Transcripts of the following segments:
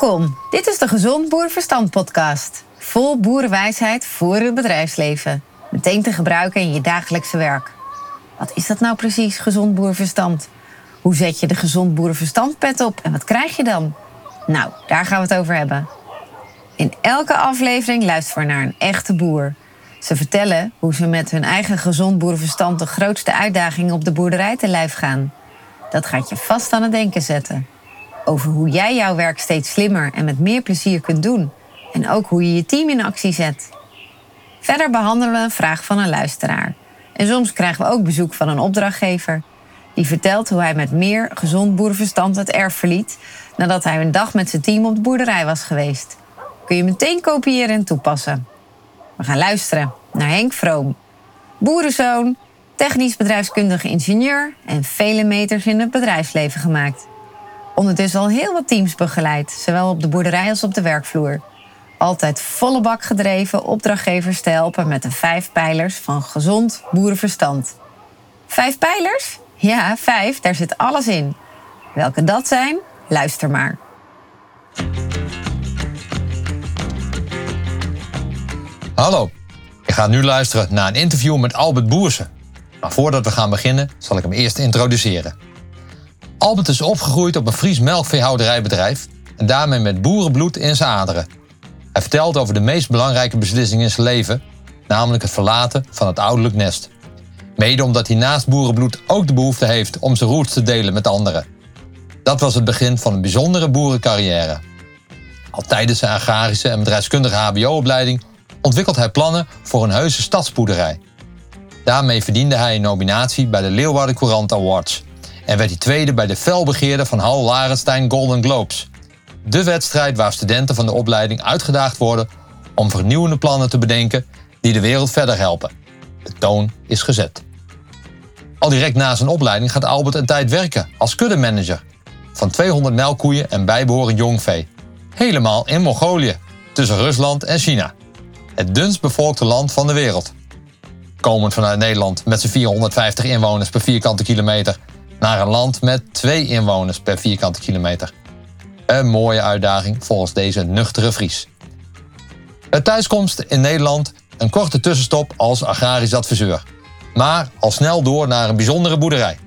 Welkom. Dit is de Gezond Boerenverstand podcast. Vol boerenwijsheid voor het bedrijfsleven. Meteen te gebruiken in je dagelijkse werk. Wat is dat nou precies, gezond boerenverstand? Hoe zet je de gezond boerenverstand pet op en wat krijg je dan? Nou, daar gaan we het over hebben. In elke aflevering luisteren we naar een echte boer. Ze vertellen hoe ze met hun eigen gezond boerenverstand de grootste uitdagingen op de boerderij te lijf gaan. Dat gaat je vast aan het denken zetten. Over hoe jij jouw werk steeds slimmer en met meer plezier kunt doen. En ook hoe je je team in actie zet. Verder behandelen we een vraag van een luisteraar. En soms krijgen we ook bezoek van een opdrachtgever. Die vertelt hoe hij met meer gezond boerenverstand het erf verliet. nadat hij een dag met zijn team op de boerderij was geweest. Kun je meteen kopiëren en toepassen. We gaan luisteren naar Henk Vroom. Boerenzoon, technisch bedrijfskundige ingenieur en vele meters in het bedrijfsleven gemaakt. Ondertussen al heel wat teams begeleid, zowel op de boerderij als op de werkvloer. Altijd volle bak gedreven opdrachtgevers te helpen met de vijf pijlers van gezond boerenverstand. Vijf pijlers? Ja, vijf, daar zit alles in. Welke dat zijn? Luister maar. Hallo, je gaat nu luisteren naar een interview met Albert Boersen. Maar voordat we gaan beginnen, zal ik hem eerst introduceren. Albert is opgegroeid op een Fries melkveehouderijbedrijf en daarmee met boerenbloed in zijn aderen. Hij vertelt over de meest belangrijke beslissing in zijn leven, namelijk het verlaten van het ouderlijk nest. Mede omdat hij naast boerenbloed ook de behoefte heeft om zijn roots te delen met anderen. Dat was het begin van een bijzondere boerencarrière. Al tijdens zijn agrarische en bedrijfskundige HBO-opleiding ontwikkelt hij plannen voor een heuse stadsboerderij. Daarmee verdiende hij een nominatie bij de Leeuwarden Courant Awards en werd hij tweede bij de felbegeerde van Hal Larenstein Golden Globes. De wedstrijd waar studenten van de opleiding uitgedaagd worden om vernieuwende plannen te bedenken die de wereld verder helpen. De toon is gezet. Al direct na zijn opleiding gaat Albert een tijd werken als kuddemanager van 200 melkkoeien en bijbehorend jongvee. Helemaal in Mongolië, tussen Rusland en China. Het dunst bevolkte land van de wereld. Komend vanuit Nederland met zijn 450 inwoners per vierkante kilometer naar een land met twee inwoners per vierkante kilometer. Een mooie uitdaging volgens deze nuchtere Fries. Bij thuiskomst in Nederland een korte tussenstop als agrarisch adviseur. Maar al snel door naar een bijzondere boerderij.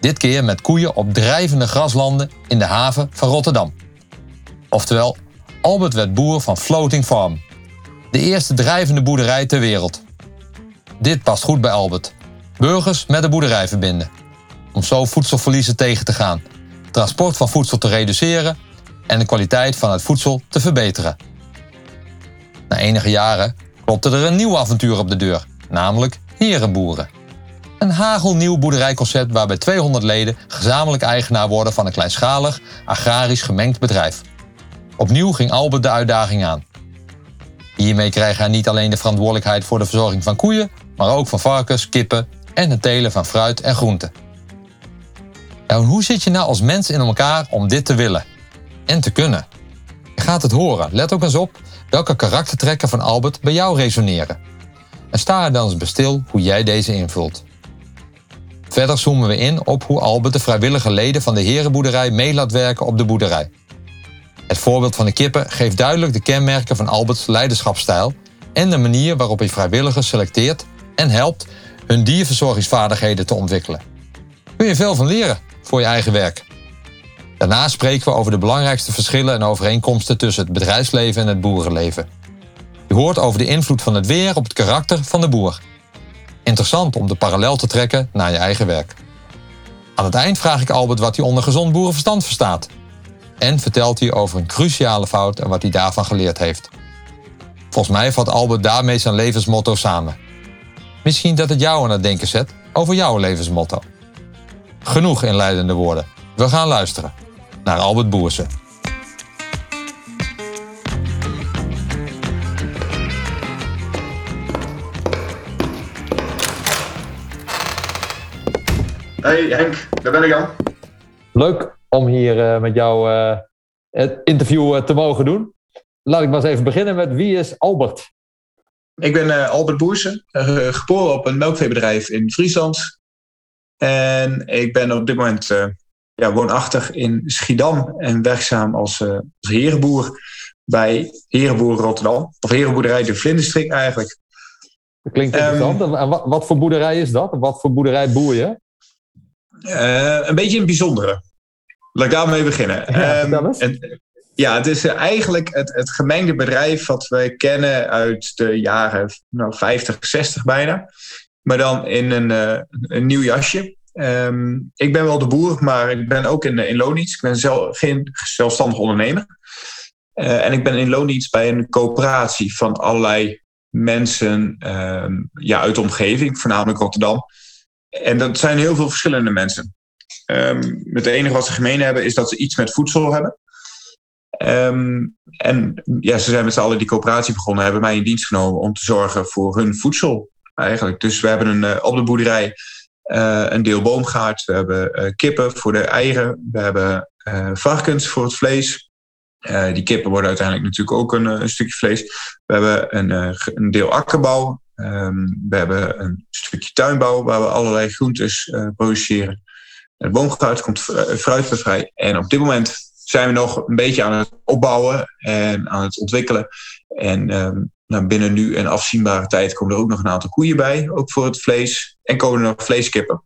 Dit keer met koeien op drijvende graslanden in de haven van Rotterdam. Oftewel, Albert werd boer van Floating Farm. De eerste drijvende boerderij ter wereld. Dit past goed bij Albert. Burgers met de boerderij verbinden. Om zo voedselverliezen tegen te gaan, transport van voedsel te reduceren en de kwaliteit van het voedsel te verbeteren. Na enige jaren klopte er een nieuw avontuur op de deur, namelijk Herenboeren. Een hagelnieuw boerderijconcept waarbij 200 leden gezamenlijk eigenaar worden van een kleinschalig, agrarisch gemengd bedrijf. Opnieuw ging Albert de uitdaging aan. Hiermee kreeg hij niet alleen de verantwoordelijkheid voor de verzorging van koeien, maar ook van varkens, kippen en het telen van fruit en groenten. Nou, hoe zit je nou als mens in elkaar om dit te willen en te kunnen? Gaat het horen. Let ook eens op welke karaktertrekken van Albert bij jou resoneren. En sta er dan eens bestil hoe jij deze invult. Verder zoomen we in op hoe Albert de vrijwillige leden van de herenboerderij mee laat werken op de boerderij. Het voorbeeld van de kippen geeft duidelijk de kenmerken van Alberts leiderschapsstijl en de manier waarop hij vrijwilligers selecteert en helpt hun dierverzorgingsvaardigheden te ontwikkelen. Kun je veel van leren voor je eigen werk. Daarna spreken we over de belangrijkste verschillen en overeenkomsten tussen het bedrijfsleven en het boerenleven. Je hoort over de invloed van het weer op het karakter van de boer. Interessant om de parallel te trekken naar je eigen werk. Aan het eind vraag ik Albert wat hij onder gezond boerenverstand verstaat. En vertelt hij over een cruciale fout en wat hij daarvan geleerd heeft. Volgens mij vat Albert daarmee zijn levensmotto samen. Misschien dat het jou aan het denken zet over jouw levensmotto. Genoeg inleidende woorden. We gaan luisteren naar Albert Boersen. Hey Henk, daar ben ik aan. Leuk om hier uh, met jou uh, het interview uh, te mogen doen. Laat ik maar eens even beginnen met wie is Albert? Ik ben Albert Boersen, geboren op een melkveebedrijf in Friesland. En ik ben op dit moment ja, woonachtig in Schiedam en werkzaam als, uh, als herenboer bij Herenboer Rotterdam. Of Herenboerderij de Vlinderstrik eigenlijk. Dat klinkt interessant. Um, wat, wat, voor boerderij is dat? Wat voor boerderij boer je? Uh, een beetje een bijzondere. Laat ik daarmee beginnen. Ja, um, en, ja, het is eigenlijk het, het gemengde bedrijf wat wij kennen uit de jaren nou, 50, 60 bijna. Maar dan in een, uh, een nieuw jasje. Um, ik ben wel de boer, maar ik ben ook in, in loondienst. Ik ben zelf, geen zelfstandig ondernemer. Uh, en ik ben in loondienst bij een coöperatie van allerlei mensen um, ja, uit de omgeving, voornamelijk Rotterdam. En dat zijn heel veel verschillende mensen. Um, het enige wat ze gemeen hebben is dat ze iets met voedsel hebben. En ja, ze zijn met z'n allen die coöperatie begonnen, hebben mij in dienst genomen om te zorgen voor hun voedsel eigenlijk. Dus we hebben een, uh, op de boerderij uh, een deel boomgaard, we hebben uh, kippen voor de eieren, we hebben varkens voor het vlees. die kippen worden uiteindelijk natuurlijk ook een, stukje vlees. We hebben een, een deel akkerbouw, um, we hebben een stukje tuinbouw waar we allerlei groentes produceren. Het boomgaard komt fruit. En op dit moment zijn we nog een beetje aan het opbouwen en aan het ontwikkelen. En um, nou, binnen nu en afzienbare tijd komen er ook nog een aantal koeien bij, ook voor het vlees. En komen er nog vleeskippen.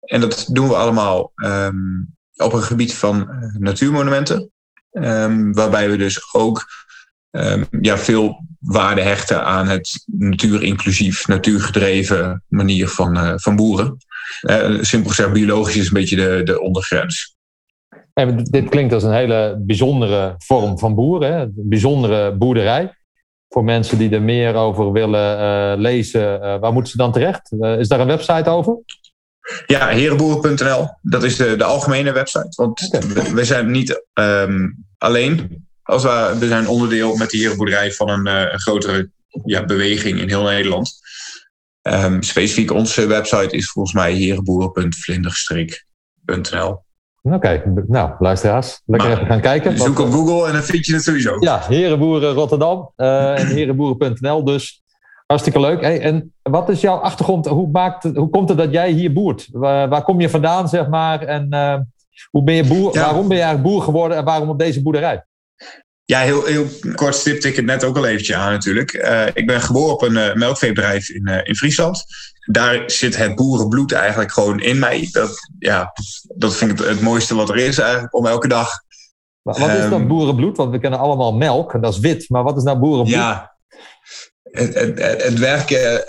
En dat doen we allemaal um, op een gebied van uh, natuurmonumenten. Um, waarbij we dus ook ja, veel waarde hechten aan het natuurinclusief, natuurgedreven manier van, uh, van boeren. Uh, simpel gezegd, biologisch is een beetje de, de ondergrens. En dit klinkt als een hele bijzondere vorm van boeren, een bijzondere boerderij. Voor mensen die er meer over willen uh, lezen, uh, waar moeten ze dan terecht? Uh, is daar een website over? Ja, herenboeren.nl. Dat is de, de algemene website. Want okay. we zijn niet um, alleen. Als we, we zijn onderdeel met de herenboerderij van een, een grotere ja, beweging in heel Nederland. Um, specifiek onze website is volgens mij herenboeren.vlinderstreek.nl. Oké, okay. nou, luisteraars, lekker maar, even gaan kijken. Zoek op Google en dan vind je het sowieso. Ja, Herenboeren Rotterdam uh, en herenboeren.nl dus. Hartstikke leuk. Hey, en wat is jouw achtergrond? Hoe, maakt, hoe komt het dat jij hier boert? Waar, waar kom je vandaan, zeg maar? En uh, hoe ben je boer, ja. waarom ben je eigenlijk boer geworden en waarom op deze boerderij? Ja, heel, heel kort stipte ik het net ook al eventjes aan natuurlijk. Uh, ik ben geboren op een melkveebedrijf in, in Friesland. Daar zit het boerenbloed eigenlijk gewoon in mij. Dat, ja, dat vind ik het, het mooiste wat er is eigenlijk om elke dag. Maar wat is dan um, boerenbloed? Want we kennen allemaal melk en dat is wit. Maar wat is nou boerenbloed? Ja, het, het, het werken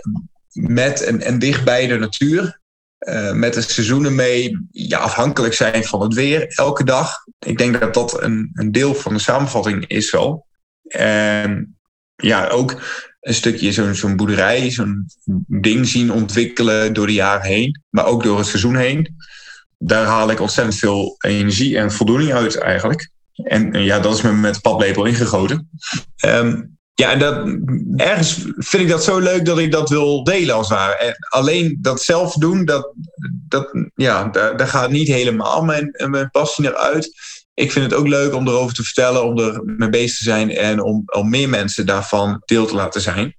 met en, en dicht bij de natuur. Uh, met de seizoenen mee, ja, afhankelijk zijn van het weer, elke dag. Ik denk dat dat een, een deel van de samenvatting is wel. En ja, ook een stukje zo'n boerderij, zo'n ding zien ontwikkelen door de jaren heen, maar ook door het seizoen heen. Daar haal ik ontzettend veel energie en voldoening uit eigenlijk. En, ja, dat is me met paplepel ingegoten. Um, ja, en dat, ergens vind ik dat zo leuk dat ik dat wil delen als het ware. En alleen dat zelf doen, dat, dat, ja, daar, daar gaat niet helemaal mijn, mijn passie naar uit. Ik vind het ook leuk om erover te vertellen, om er mee bezig te zijn en om, om meer mensen daarvan deel te laten zijn.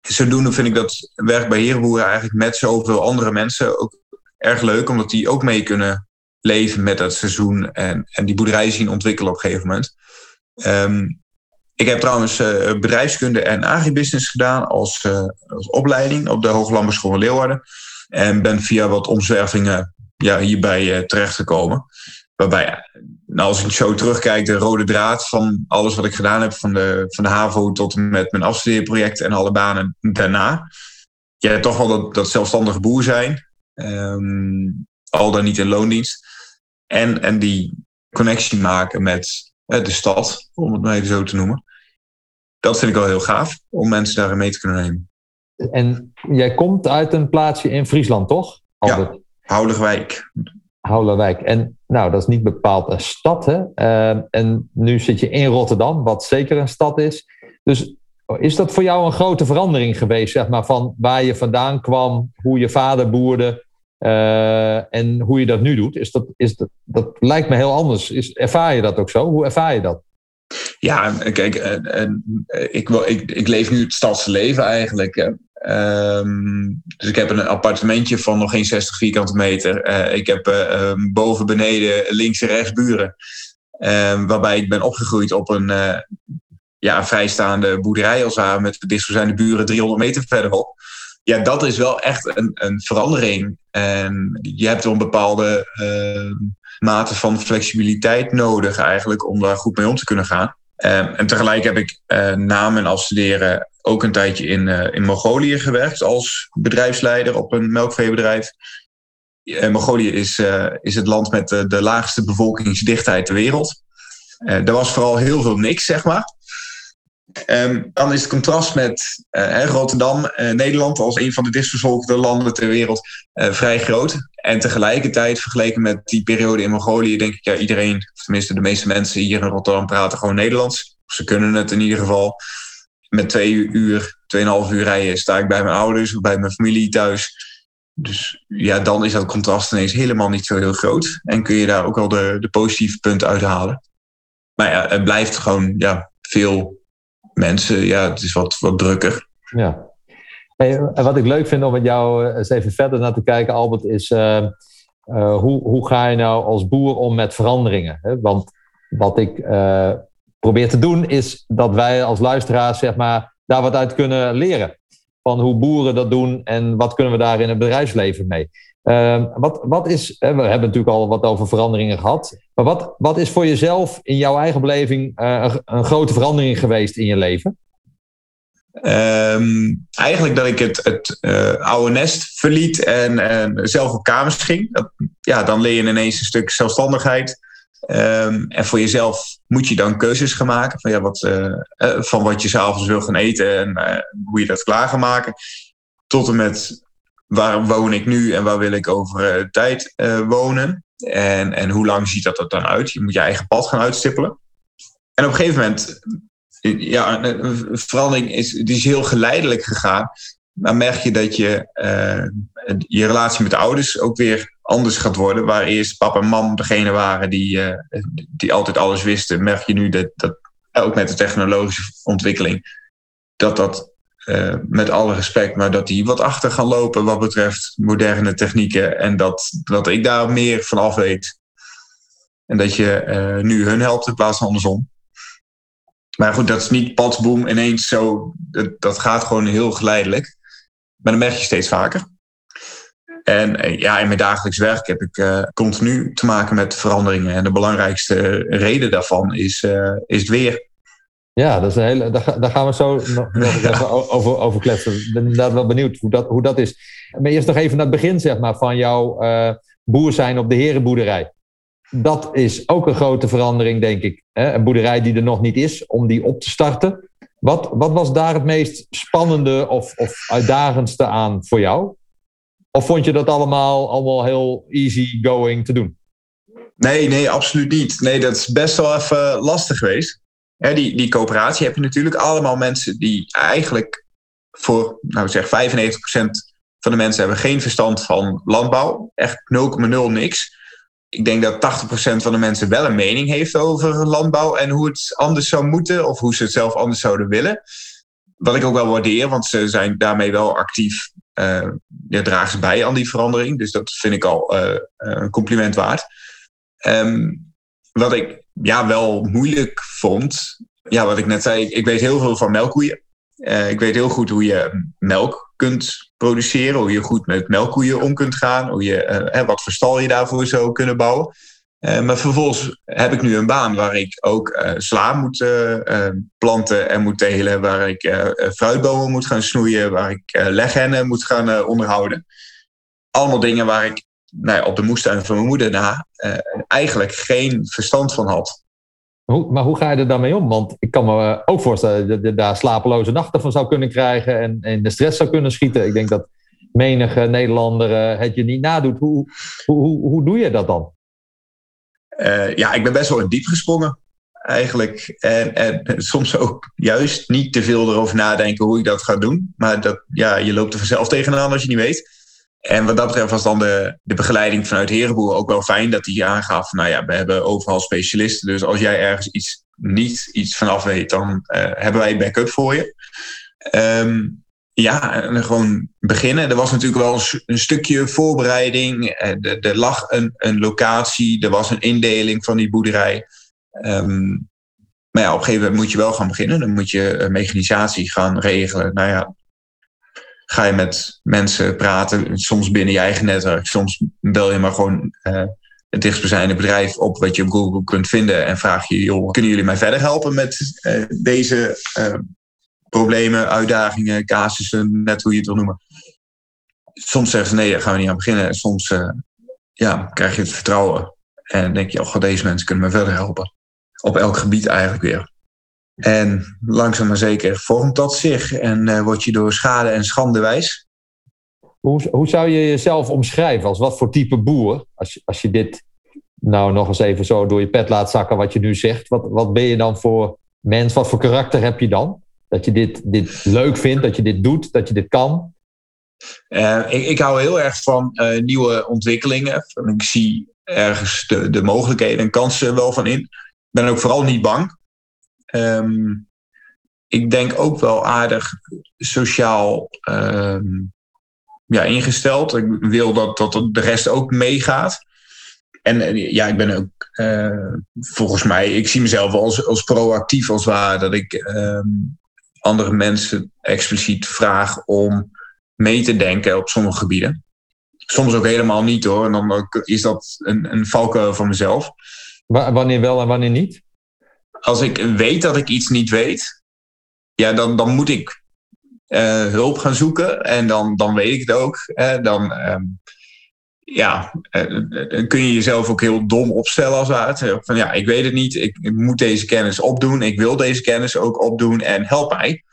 Zodoende vind ik dat werk bij Herenboeren eigenlijk met zoveel andere mensen ook erg leuk, omdat die ook mee kunnen leven met dat seizoen en, en die boerderij zien ontwikkelen op een gegeven moment. Um, ik heb trouwens uh, bedrijfskunde en agribusiness gedaan als, uh, als opleiding op de Hooglandbouwschool Leeuwarden. En ben via wat omzwervingen ja, hierbij uh, terechtgekomen. Waarbij, nou, als ik zo terugkijk, de rode draad van alles wat ik gedaan heb, van de, van de HAVO tot en met mijn afstudeerproject en alle banen daarna. Ja, toch wel dat, dat zelfstandige boer zijn. Um, al dan niet in loondienst. En, en die connectie maken met de stad, om het maar even zo te noemen. Dat vind ik wel heel gaaf, om mensen daarin mee te kunnen nemen. En jij komt uit een plaatsje in Friesland, toch? Albert? Ja, Houderwijk. Houderwijk. En nou, dat is niet bepaald een stad? Uh, en nu zit je in Rotterdam, wat zeker een stad is. Dus is dat voor jou een grote verandering geweest, zeg maar, van waar je vandaan kwam, hoe je vader boerde uh, en hoe je dat nu doet? Is dat, is dat, dat lijkt me heel anders. Is, ervaar je dat ook zo? Hoe ervaar je dat? Ja, kijk, uh, uh, ik, ik, ik leef nu het stadse leven eigenlijk. Ehm, dus ik heb een appartementje van nog geen 60 vierkante meter. Uh, ik heb uh, boven, beneden, links en rechts buren. Ehm, waarbij ik ben opgegroeid op een, uh, ja, vrijstaande boerderij als haar met de dichtstbijzijnde buren 300 meter verderop. Ja, dat is wel echt een, een verandering. En je hebt een bepaalde mate van flexibiliteit nodig eigenlijk om daar goed mee om te kunnen gaan. Ehm, en tegelijk heb ik uh, na mijn afstuderen ook een tijdje in, uh, in Mongolië gewerkt als bedrijfsleider op een melkveebedrijf. Uh, Mongolië is, is het land met de, de laagste bevolkingsdichtheid ter wereld. er was vooral heel veel niks, zeg maar. Um, dan is het contrast met uh, Rotterdam, uh, Nederland als een van de dichtbevolkte landen ter wereld uh, vrij groot. En tegelijkertijd, vergeleken met die periode in Mongolië, denk ik, ja, iedereen, of tenminste de meeste mensen hier in Rotterdam praten gewoon Nederlands. Ze kunnen het in ieder geval. Met twee uur, tweeënhalf uur rijden sta ik bij mijn ouders of bij mijn familie thuis. Dus ja, dan is dat contrast ineens helemaal niet zo heel groot. En kun je daar ook wel de, de positieve punten uithalen. Maar ja, het blijft gewoon ja, veel mensen, ja, het is wat, wat drukker. Ja. en wat ik leuk vind om met jou eh, eens even verder naar te kijken, Albert, is uh, uh, hoe, hoe ga je nou als boer om met veranderingen? Hè? Want wat ik probeer te doen, is dat wij als luisteraars zeg maar, daar wat uit kunnen leren. Van hoe boeren dat doen en wat kunnen we daar in het bedrijfsleven mee. Uh, wat, wat is, we hebben natuurlijk al wat over veranderingen gehad. Maar wat, wat is voor jezelf in jouw eigen beleving uh, een, grote verandering geweest in je leven? Um, eigenlijk dat ik het, het uh, oude nest verliet en, en, zelf op kamers ging. Dat, ja, dan leer je ineens een stuk zelfstandigheid. Um, en voor jezelf moet je dan keuzes gaan maken van, ja, wat, uh, van wat je s'avonds wil gaan eten en hoe je dat klaar gaat maken. Tot en met waar woon ik nu en waar wil ik over uh, tijd uh, wonen? En, en hoe lang ziet dat er dan uit? Je moet je eigen pad gaan uitstippelen. En op een gegeven moment, ja, een verandering is, die is heel geleidelijk gegaan. Dan merk je dat je uh, je relatie met de ouders ook weer anders gaat worden. Waar eerst papa en mam degene waren die, die altijd alles wisten, merk je nu dat, dat ook met de technologische ontwikkeling, dat dat uh, met alle respect, maar dat die wat achter gaan lopen wat betreft moderne technieken. En dat, dat ik daar meer van af weet. En dat je uh, nu hun helpt in plaats van andersom. Maar goed, dat is niet padsboom ineens zo. Dat, dat gaat gewoon heel geleidelijk. Maar dan merk je steeds vaker. En uh, ja, in mijn dagelijks werk heb ik continu te maken met veranderingen. En de belangrijkste reden daarvan is, is het weer. Ja, dat is een hele, daar, gaan we zo nog, nog even over, over kletsen. Ik ben inderdaad wel benieuwd hoe dat, hoe dat is. Maar eerst nog even naar het begin zeg maar, van jouw uh, boer zijn op de herenboerderij. Dat is ook een grote verandering, denk ik. Hè? Een boerderij die er nog niet is, om die op te starten. Wat, wat was daar het meest spannende of, of uitdagendste aan voor jou? Of vond je dat allemaal, allemaal heel easy going te doen? Nee, nee, absoluut niet. Nee, dat is best wel even lastig geweest die, die coöperatie heb je natuurlijk allemaal mensen die eigenlijk voor, nou zeg, 95% van de mensen hebben geen verstand van landbouw. Echt 0,0 niks. Ik denk dat 80% van de mensen wel een mening heeft over landbouw en hoe het anders zou moeten of hoe ze het zelf anders zouden willen. Wat ik ook wel waardeer, want ze zijn daarmee wel actief. Uh, dragen ze bij aan die verandering. Dus dat vind ik al uh, een compliment waard. Um, wat ik ja, wel moeilijk vond. Ja, wat ik net zei, ik weet heel veel van melkkoeien. Uh, ik weet heel goed hoe je melk kunt produceren, hoe je goed met melkkoeien om kunt gaan, hoe je, uh, wat voor stal je daarvoor zou kunnen bouwen. Uh, maar vervolgens heb ik nu een baan waar ik ook sla moet planten en moet telen, waar ik fruitbomen moet gaan snoeien, waar ik leghennen moet gaan onderhouden. Allemaal dingen waar ik nou ja, op de moestuin van mijn moeder na uh, eigenlijk geen verstand van had. Hoe, maar hoe ga je er dan mee om? Want ik kan me eh, ook voorstellen dat je daar slapeloze nachten van zou kunnen krijgen en, en de stress zou kunnen schieten. Ik denk dat menige Nederlander uh, het je niet nadoet. Hoe, hoe, hoe, hoe doe je dat dan? Uh, ja, ik ben best wel in diep gesprongen eigenlijk. En, en soms ook juist niet te veel erover nadenken hoe ik dat ga doen. Maar dat, ja, je loopt er vanzelf tegenaan als je niet weet. En wat dat betreft was dan de, de begeleiding vanuit Herenboer ook wel fijn dat hij aangaf, nou ja, we hebben overal specialisten. Dus als jij ergens iets niet iets vanaf weet, dan uh, hebben wij backup voor je. Um, ja, en gewoon beginnen. Er was natuurlijk wel een, stukje voorbereiding. Er, er lag een, een, locatie, er was een indeling van die boerderij. Ehm, maar ja, op een gegeven moment moet je wel gaan beginnen. Dan moet je mechanisatie gaan regelen. Nou ja, ga je met mensen praten, soms binnen je eigen netwerk, soms bel je maar gewoon het dichtstbijzijnde bedrijf op wat je op Google kunt vinden en vraag je, joh, kunnen jullie mij verder helpen met uh, deze uh, problemen, uitdagingen, casussen, net hoe je het wil noemen. Soms zeggen ze nee, daar gaan we niet aan beginnen. Soms ja, krijg je het vertrouwen en denk je, oh, deze mensen kunnen me verder helpen. Op elk gebied eigenlijk weer. En langzaam maar zeker vormt dat zich en uh, word je door schade en schande wijs. Hoe, hoe zou je jezelf omschrijven? Als wat voor type boer? Als je, als je dit nou nog eens even zo door je pet laat zakken wat je nu zegt. Wat, wat ben je dan voor mens? Wat voor karakter heb je dan? Dat je dit, dit leuk vindt, dat je dit doet, dat je dit kan? Uh, ik, ik, hou heel erg van uh, nieuwe ontwikkelingen. Ik zie ergens de, de mogelijkheden en kansen wel van in. Ik ben ook vooral niet bang. Um, ik denk ook wel aardig sociaal um, ja, ingesteld. Ik wil dat, dat de rest ook meegaat. En ja, ik ben ook uh, volgens mij, ik zie mezelf als, als proactief als waar. Dat ik um, andere mensen expliciet vraag om mee te denken op sommige gebieden. Soms ook helemaal niet hoor. En dan is dat een, een valkuil van mezelf. wanneer wel en wanneer niet? Als ik weet dat ik iets niet weet, ja, dan, dan moet ik uh, hulp gaan zoeken. En dan, dan weet ik het ook. Dan, um, ja, uh, kun je jezelf ook heel dom opstellen als het Van ja, ik weet het niet. Ik, ik, moet deze kennis opdoen. Ik wil deze kennis ook opdoen. En help mij.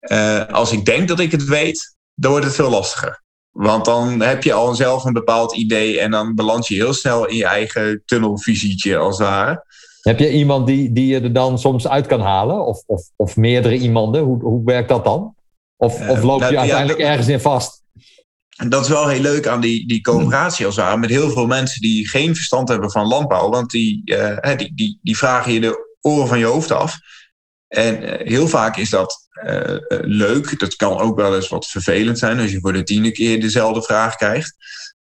Uh, als ik denk dat ik het weet, dan wordt het veel lastiger. Want dan heb je al zelf een bepaald idee en dan balans je heel snel in je eigen tunnelvisietje als het ware. Heb je iemand die, die je er dan soms uit kan halen? Of, of, of meerdere iemanden? Hoe, hoe werkt dat dan? Of, of loop je nou, uiteindelijk ergens in vast? Dat is wel heel leuk aan die, die coöperatie als het Met heel veel mensen die geen verstand hebben van landbouw. Want die, uh, die, die, die vragen je de oren van je hoofd af. En uh, heel vaak is dat uh, leuk. Dat kan ook wel eens wat vervelend zijn als je voor de tiende keer dezelfde vraag krijgt.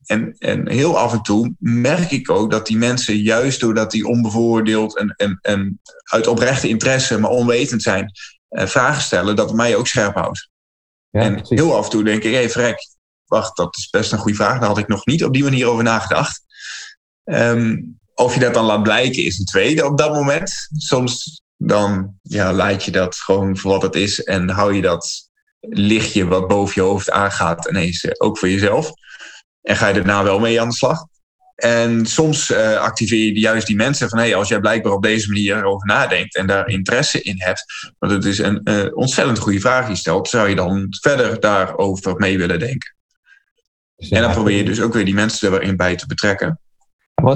En, en heel af en toe merk ik ook dat die mensen, juist doordat die onbevooroordeeld en, en, en uit oprechte interesse, maar onwetend zijn, eh, vragen stellen, dat het mij ook scherp houdt. Ja, en heel af en toe denk ik, hé hey, vrek, wacht, dat is best een goede vraag. Daar had ik nog niet op die manier over nagedacht. Um, of je dat dan laat blijken is een tweede op dat moment. Soms dan ja, laat je dat gewoon voor wat het is en hou je dat lichtje wat boven je hoofd aangaat ineens eh, ook voor jezelf. En ga je daarna wel mee aan de slag. En soms uh, activeer je juist die mensen van hey, als jij blijkbaar op deze manier over nadenkt en daar interesse in hebt, want het is een uh, ontzettend goede vraag die stelt, zou je dan verder daarover mee willen denken? en dan probeer je dus ook weer die mensen erin bij te betrekken.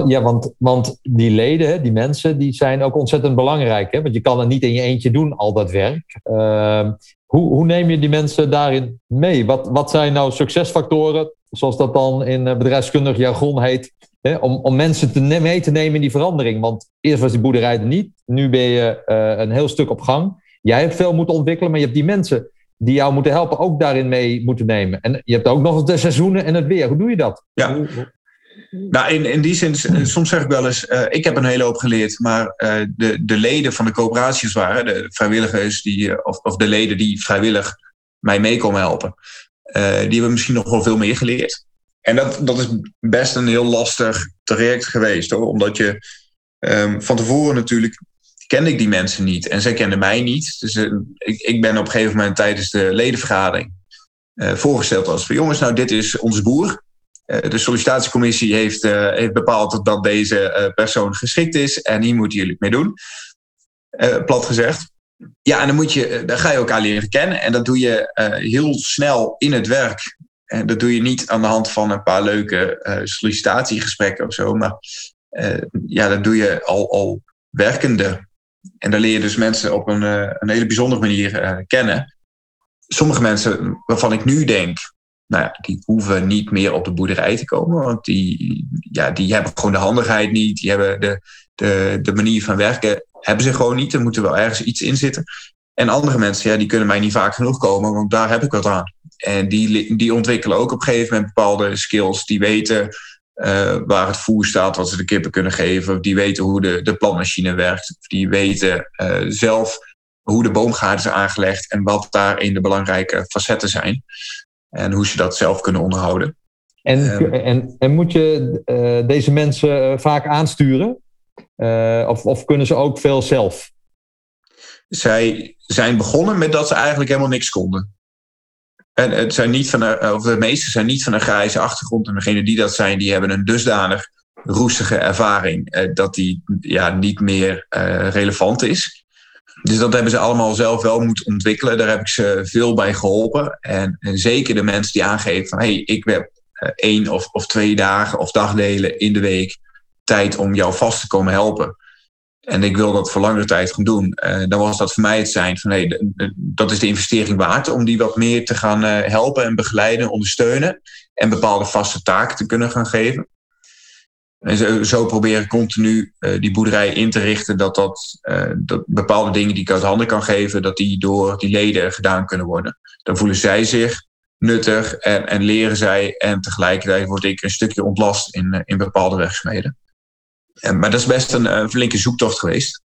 Ja, want, want die leden, die mensen, die zijn ook ontzettend belangrijk. Hè? Want je kan het niet in je eentje doen, al dat werk. Uh, hoe, hoe neem je die mensen daarin mee? Wat, wat zijn nou succesfactoren zoals dat dan in eh, bedrijfskundig jargon heet, hè, om, om mensen te mee te nemen in die verandering. Want eerst was die boerderij er niet, nu ben je uh, een heel stuk op gang. Jij hebt veel moeten ontwikkelen, maar je hebt die mensen die jou moeten helpen ook daarin mee moeten nemen. En je hebt ook nog de seizoenen en het weer. Hoe doe je dat? Ja. Nou, in, in die zin, soms zeg ik wel eens, uh, ik heb een hele hoop geleerd, maar de, de leden van de coöperaties waren, de vrijwilligers die, of, of de leden die vrijwillig mij mee komen helpen, uh, die hebben misschien nog wel veel meer geleerd. En dat, dat is best een heel lastig traject geweest hoor. Omdat je um, van tevoren natuurlijk kende ik die mensen niet. En zij kenden mij niet. Dus uh, ik, ik ben op een gegeven moment tijdens de ledenvergadering uh, voorgesteld als van jongens, nou dit is onze boer. de sollicitatiecommissie heeft, heeft bepaald dat deze persoon geschikt is. En hier moeten jullie het mee doen. plat gezegd. Ja, en dan, moet je, eh, dan ga je elkaar leren kennen. En dat doe je uh, heel snel in het werk. En dat doe je niet aan de hand van een paar leuke uh, sollicitatiegesprekken of zo. Maar ja, dat doe je al, al werkende. En dan leer je dus mensen op een, een hele bijzondere manier kennen. Sommige mensen waarvan ik nu denk, nou ja, die hoeven niet meer op de boerderij te komen. Want die, ja, die hebben gewoon de handigheid niet. Die hebben de, de, de manier van werken hebben ze gewoon niet. Er moet er wel ergens iets in zitten. En andere mensen, ja, die kunnen mij niet vaak genoeg komen, want daar heb ik wat aan. En die, die ontwikkelen ook op een gegeven moment bepaalde skills. Die weten uh, waar het voer staat, wat ze de kippen kunnen geven. Die weten hoe de, de plantmachine werkt. Die weten uh, zelf hoe de boomgaard is aangelegd en wat daarin de belangrijke facetten zijn. En hoe ze dat zelf kunnen onderhouden. En, um, en, en moet je uh, deze mensen vaak aansturen? Of, of kunnen ze ook veel zelf? Zij zijn begonnen met dat ze eigenlijk helemaal niks konden. En het zijn niet van een, of de meeste zijn niet van een grijze achtergrond. En degene die dat zijn, die hebben een dusdanig roestige ervaring eh, dat die ja, niet meer uh, relevant is. Dus dat hebben ze allemaal zelf wel moeten ontwikkelen. Daar heb ik ze veel bij geholpen. En, en zeker de mensen die aangeven van hey, ik heb uh, één of, of twee dagen of dagdelen in de week tijd om jou vast te komen helpen en ik wil dat voor langere tijd gaan doen, uh, dan was dat voor mij het zijn van hey, dat is de investering waard om die wat meer te gaan uh, helpen en begeleiden, ondersteunen en bepaalde vaste taken te kunnen gaan geven. En zo, zo proberen continu uh, die boerderij in te richten dat, dat, bepaalde dingen die ik uit handen kan geven, dat die door die leden gedaan kunnen worden. Dan voelen zij zich nuttig en, en leren zij en tegelijkertijd word ik een stukje ontlast in, in bepaalde werkzaamheden. En, maar dat is best een, een flinke zoektocht geweest.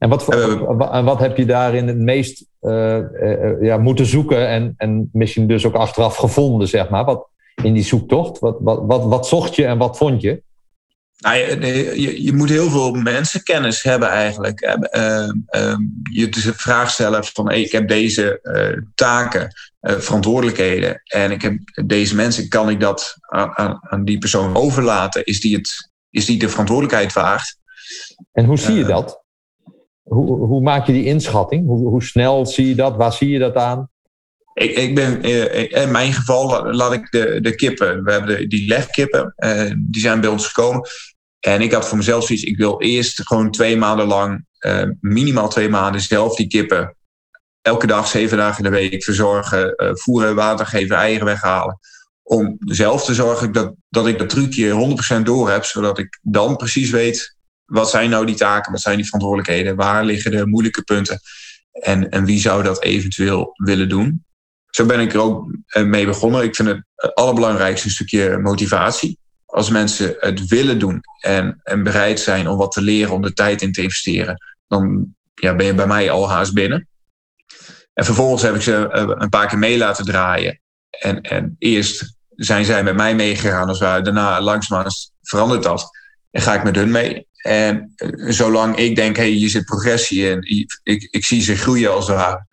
En wat, voor, uh, wat heb je daarin het meest uh, uh, ja, moeten zoeken en, en misschien dus ook achteraf gevonden, zeg maar? Wat, in die zoektocht? Wat, wat, wat, wat zocht je en wat vond je? Nou, je, je, je, moet heel veel mensenkennis hebben eigenlijk. je de vraag stellen van hey, ik heb deze taken, verantwoordelijkheden en ik heb deze mensen, kan ik dat aan, aan, aan die persoon overlaten? Is die het is die de verantwoordelijkheid waard. En hoe zie je dat? Hoe, hoe maak je die inschatting? Hoe, hoe snel zie je dat? Waar zie je dat aan? Ik, ik ben, in mijn geval laat ik de, de kippen, we hebben de, die legkippen, uh, die zijn bij ons gekomen. En ik had voor mezelf zoiets, ik wil eerst gewoon twee maanden lang, uh, minimaal twee maanden zelf die kippen elke dag, zeven dagen in de week verzorgen, uh, voeren, water geven, eieren weghalen om zelf te zorgen dat, dat ik dat trucje 100% door heb, zodat ik dan precies weet wat zijn nou die taken, wat zijn die verantwoordelijkheden, waar liggen de moeilijke punten en, en wie zou dat eventueel willen doen. Zo ben ik er ook eh, mee begonnen. Ik vind het, het allerbelangrijkste stukje motivatie. Als mensen het willen doen en, en bereid zijn om wat te leren, om de tijd in te investeren, dan ja, ben je bij mij al haast binnen. En vervolgens heb ik ze eh, een paar keer mee laten draaien. En, en eerst zijn zij met mij meegegaan als wij. Daarna langzamerhand verandert dat. En ga ik met hun mee. En eh, zolang ik denk, hé, hey, hier zit progressie in. Ik, ik zie ze groeien als het.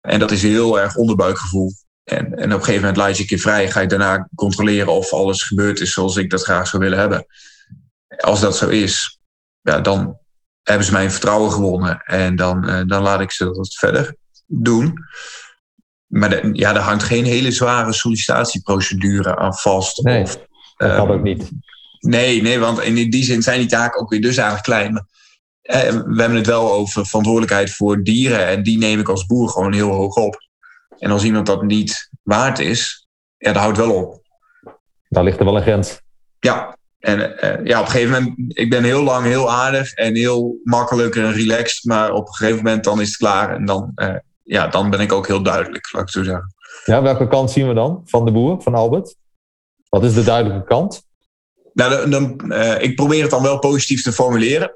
En dat is heel erg onderbuikgevoel. En, en op een gegeven moment laat je een keer vrij. Ga je daarna controleren of alles gebeurd is zoals ik dat graag zou willen hebben. Als dat zo is, ja, dan hebben ze mijn vertrouwen gewonnen. En dan, eh, dan laat ik ze dat verder doen. Maar de, ja, er hangt geen hele zware sollicitatieprocedure aan vast. Nee, of, dat kan um, ook niet. Nee, nee, want in die zin zijn die taken ook weer dusdanig klein. Maar, eh, we hebben het wel over verantwoordelijkheid voor dieren. En die neem ik als boer gewoon heel hoog op. En als iemand dat niet waard is, ja, dat houdt wel op. Daar ligt er wel een grens. Ja, en uh, ja, op een gegeven moment, ik ben heel lang heel aardig en heel makkelijk en relaxed. Maar op een gegeven moment dan is het klaar. En dan, uh, ja, dan ben ik ook heel duidelijk, laat ik zo zeggen. Ja, welke kant zien we dan van de boer, van Albert? Wat is de duidelijke kant? Nou, dan, uh, ik probeer het dan wel positief te formuleren.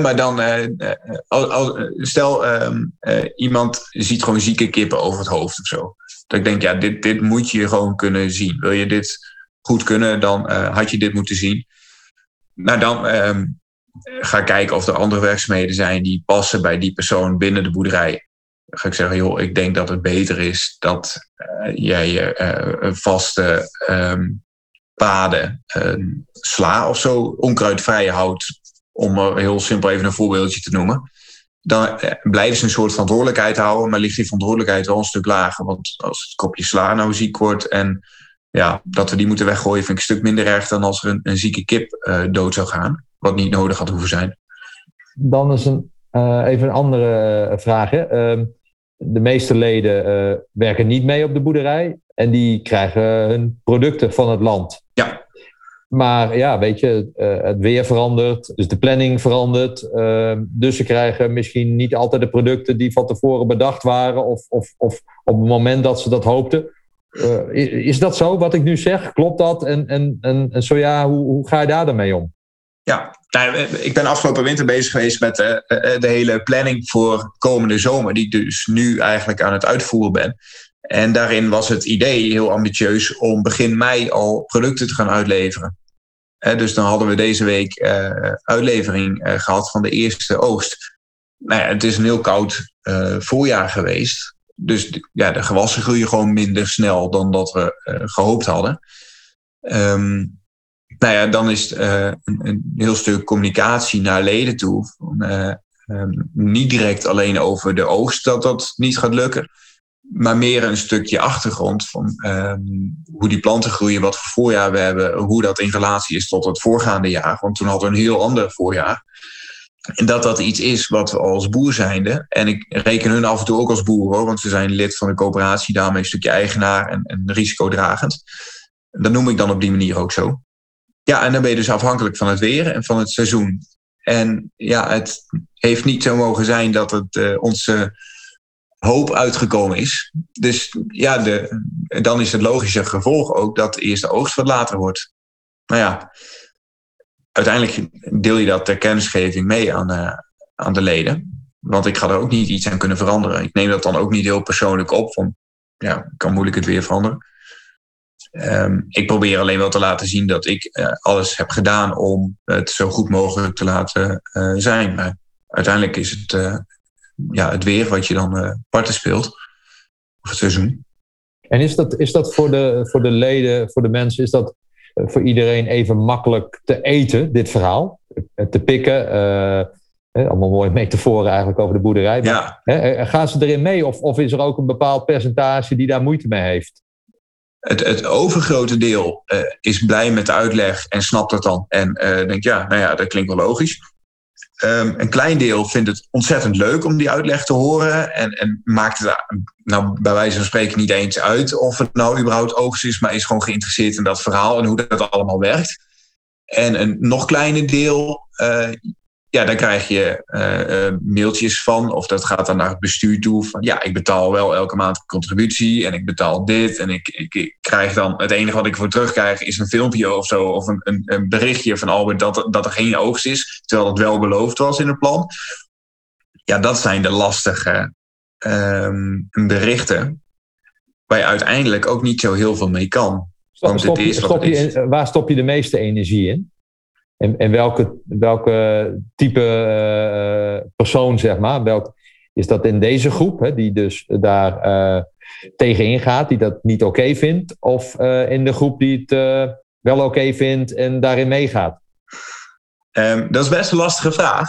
Maar dan, uh, uh, stel ehm, iemand ziet gewoon zieke kippen over het hoofd of zo. Dat ik denk, ja, dit, dit moet je gewoon kunnen zien. Wil je dit goed kunnen, dan had je dit moeten zien. Nou, dan ehm, ga kijken of er andere werkzaamheden zijn die passen bij die persoon binnen de boerderij ga ik zeggen, joh, ik denk dat het beter is dat uh, jij uh, vaste um, paden, uh, sla of zo, onkruidvrij houdt, om heel simpel even een voorbeeldje te noemen. Dan blijven ze een soort verantwoordelijkheid houden, maar ligt die verantwoordelijkheid wel een stuk lager. Want als het kopje sla nou ziek wordt en ja, dat we die moeten weggooien, vind ik een stuk minder erg dan als er een, een zieke kip dood zou gaan, wat niet nodig had hoeven zijn. Dan is een, even een andere vraag. Hè? Ehm, de meeste leden uh, werken niet mee op de boerderij en die krijgen hun producten van het land. Ja. Maar ja, weet je, het weer verandert, dus de planning verandert. Ehm, dus ze krijgen misschien niet altijd de producten die van tevoren bedacht waren, of, of, of op het moment dat ze dat hoopten. is dat zo wat ik nu zeg? Klopt dat? En, en, en, en zo ja, hoe, hoe ga je daar dan mee om? Ja, nou, ik ben afgelopen winter bezig geweest met de, eh, eh, de hele planning voor komende zomer, die ik dus nu eigenlijk aan het uitvoeren ben. En daarin was het idee heel ambitieus om begin mei al producten te gaan uitleveren. dus dan hadden we deze week uitlevering gehad van de eerste oogst. Nou het is een heel koud voorjaar geweest. Dus ja, de gewassen groeien gewoon minder snel dan dat we gehoopt hadden. Um, nou ja, dan is het uh, een, een, heel stuk communicatie naar leden toe. Uh, um, niet direct alleen over de oogst dat dat niet gaat lukken. Maar meer een stukje achtergrond van um, hoe die planten groeien, wat voor voorjaar we hebben, hoe dat in relatie is tot het voorgaande jaar. Want toen hadden we een heel ander voorjaar. En dat dat iets is wat we als boer zijnde, en ik reken hun af en toe ook als boer hoor, want ze zijn lid van de coöperatie, daarmee een stukje eigenaar en, en risicodragend. Dat noem ik dan op die manier ook zo. Ja, en dan ben je dus afhankelijk van het weer en van het seizoen. En ja, het heeft niet zo mogen zijn dat het uh, onze hoop uitgekomen is. Dus ja, de, dan is het logische gevolg ook dat de eerste oogst wat later wordt. Nou ja, uiteindelijk deel je dat ter kennisgeving mee aan, uh, aan de leden. Want ik ga er ook niet iets aan kunnen veranderen. Ik neem dat dan ook niet heel persoonlijk op. Van, ja, ik kan moeilijk het weer veranderen. Um, ik probeer alleen wel te laten zien dat ik uh, alles heb gedaan om het zo goed mogelijk te laten uh, zijn. Maar uiteindelijk is het, uh, ja, het weer wat je dan parten speelt. Of het seizoen. En is dat, is dat voor, de, voor de leden, voor de mensen, is dat voor iedereen even makkelijk te eten, dit verhaal? Te pikken? allemaal mooie metaforen eigenlijk over de boerderij. Maar, ja. gaan ze erin mee? Of, of is er ook een bepaald percentage die daar moeite mee heeft? Het, het overgrote deel uh, is blij met de uitleg en snapt het dan. En uh, denkt, ja, nou ja, dat klinkt wel logisch. Um, een klein deel vindt het ontzettend leuk om die uitleg te horen. En, en maakt het nou, bij wijze van spreken niet eens uit of het nou überhaupt oogst is, maar is gewoon geïnteresseerd in dat verhaal en hoe dat allemaal werkt. En een nog kleiner deel uh, ja, dan krijg je uh, mailtjes van, of dat gaat dan naar het bestuur toe. Van ja, ik betaal wel elke maand contributie en ik betaal dit. En ik, ik, ik krijg dan, het enige wat ik voor terugkrijg is een filmpje of zo, of een, een, een berichtje van Albert dat, dat er geen oogst is, terwijl het wel beloofd was in het plan. Ja, dat zijn de lastige um, berichten, waar je uiteindelijk ook niet zo heel veel mee kan. Want stop, het is wat stop je, is. Waar stop je de meeste energie in? En, en welke, welke type uh, persoon, zeg maar, welk, is dat in deze groep, hè, die dus daar uh, tegenin gaat, die dat niet oké vindt, of uh, in de groep die het wel oké vindt en daarin meegaat? Um, dat is best een lastige vraag.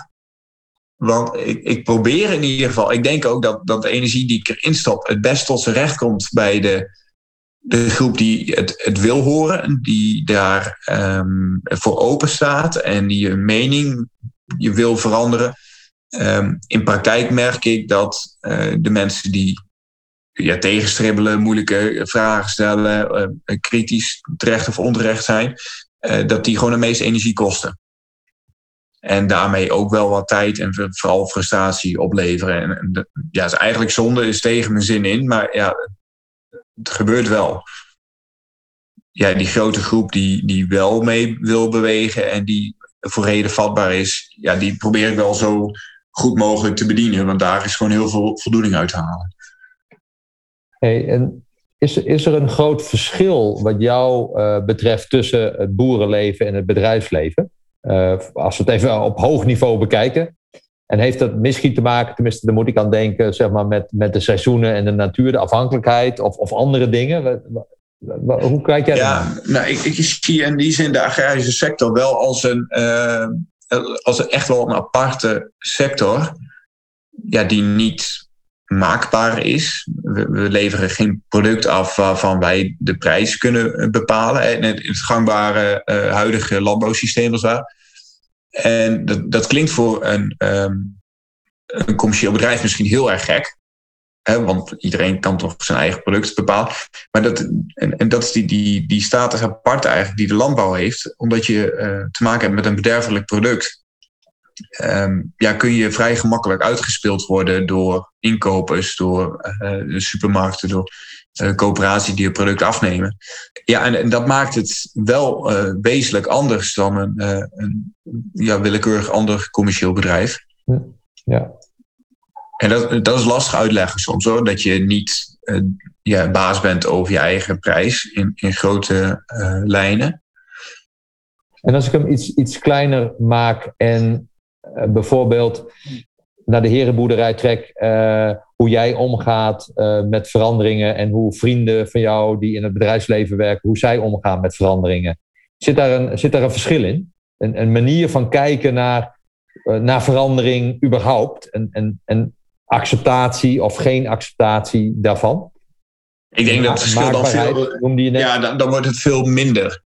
Want ik, ik, probeer in ieder geval, ik denk ook dat, dat de energie die ik erin stop het best tot zijn recht komt bij de de groep die het, het wil horen, die daar um, voor open staat en die je mening je wil veranderen. Um, in praktijk merk ik dat uh, de mensen die ja, tegenstribbelen, moeilijke vragen stellen, uh, kritisch terecht of onterecht zijn, uh, dat die gewoon de meeste energie kosten. En daarmee ook wel wat tijd en vooral frustratie opleveren. En, ja, is eigenlijk zonde, is tegen mijn zin in. Maar ja, het gebeurt wel. Ja, die grote groep die, die wel mee wil bewegen en die voor reden vatbaar is, ja, die probeer ik wel zo goed mogelijk te bedienen. Want daar is gewoon heel veel voldoening uit te halen. Hey, en is, is er een groot verschil wat jou uh, betreft tussen het boerenleven en het bedrijfsleven? Uh, als we het even op hoog niveau bekijken. En heeft dat misschien te maken, tenminste, daar moet ik aan denken, zeg maar, met, met de seizoenen en de natuur, de afhankelijkheid of, of andere dingen? Hoe kijk jij ja, Nou, ik, ik zie in die zin de agrarische sector wel als een, uh, als een echt wel een aparte sector, ja, die niet maakbaar is. We, we, leveren geen product af waarvan wij de prijs kunnen bepalen. In het, gangbare uh, huidige landbouwsysteem als daar. En dat, dat klinkt voor een, um, een commercieel bedrijf misschien heel erg gek. Hè, want iedereen kan toch zijn eigen product bepalen. Maar dat, en, en dat is die, die, die status apart eigenlijk die de landbouw heeft. Omdat je uh, te maken hebt met een bederfelijk product. Um, ja, kun je vrij gemakkelijk uitgespeeld worden door inkopers, door uh, de supermarkten, door uh, coöperaties die je product afnemen. Ja, en, en dat maakt het wel uh, wezenlijk anders dan een, een ja, willekeurig ander commercieel bedrijf. Ja. En dat, dat is lastig uitleggen soms hoor. Dat je niet ja, baas bent over je eigen prijs in, in grote lijnen. En als ik hem iets, iets kleiner maak en bijvoorbeeld naar de herenboerderij trek, hoe jij omgaat met veranderingen en hoe vrienden van jou die in het bedrijfsleven werken, hoe zij omgaan met veranderingen. Zit daar een, zit daar een verschil in? Een, een manier van kijken naar, naar verandering überhaupt en, en, en acceptatie of geen acceptatie daarvan? Ik denk dat het verschil dan veel. Ja, dan, dan wordt het veel minder.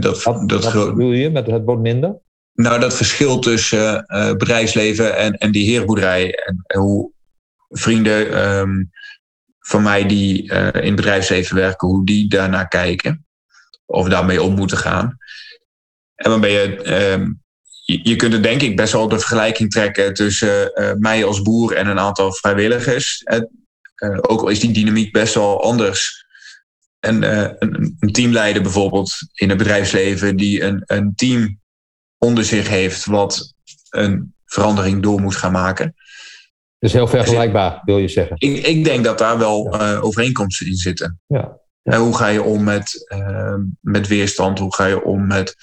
Dat, dat bedoel je met het wordt minder? Nou, dat verschil tussen uh, bedrijfsleven en, en die heerboerderij. En, hoe vrienden um, van mij die uh, in het bedrijfsleven werken, hoe die daarnaar kijken. Of daarmee om moeten gaan. En dan ben je um, je kunt er denk ik best wel de vergelijking trekken tussen uh, mij als boer en een aantal vrijwilligers. Ook al is die dynamiek best wel anders. En een, een, teamleider bijvoorbeeld in het bedrijfsleven die een, een team onder zich heeft wat een verandering door moet gaan maken. Dus heel vergelijkbaar, wil je zeggen? Ik, ik denk dat daar wel ja. overeenkomsten in zitten. Ja. Ja. hoe ga je om met, met weerstand? Hoe ga je om met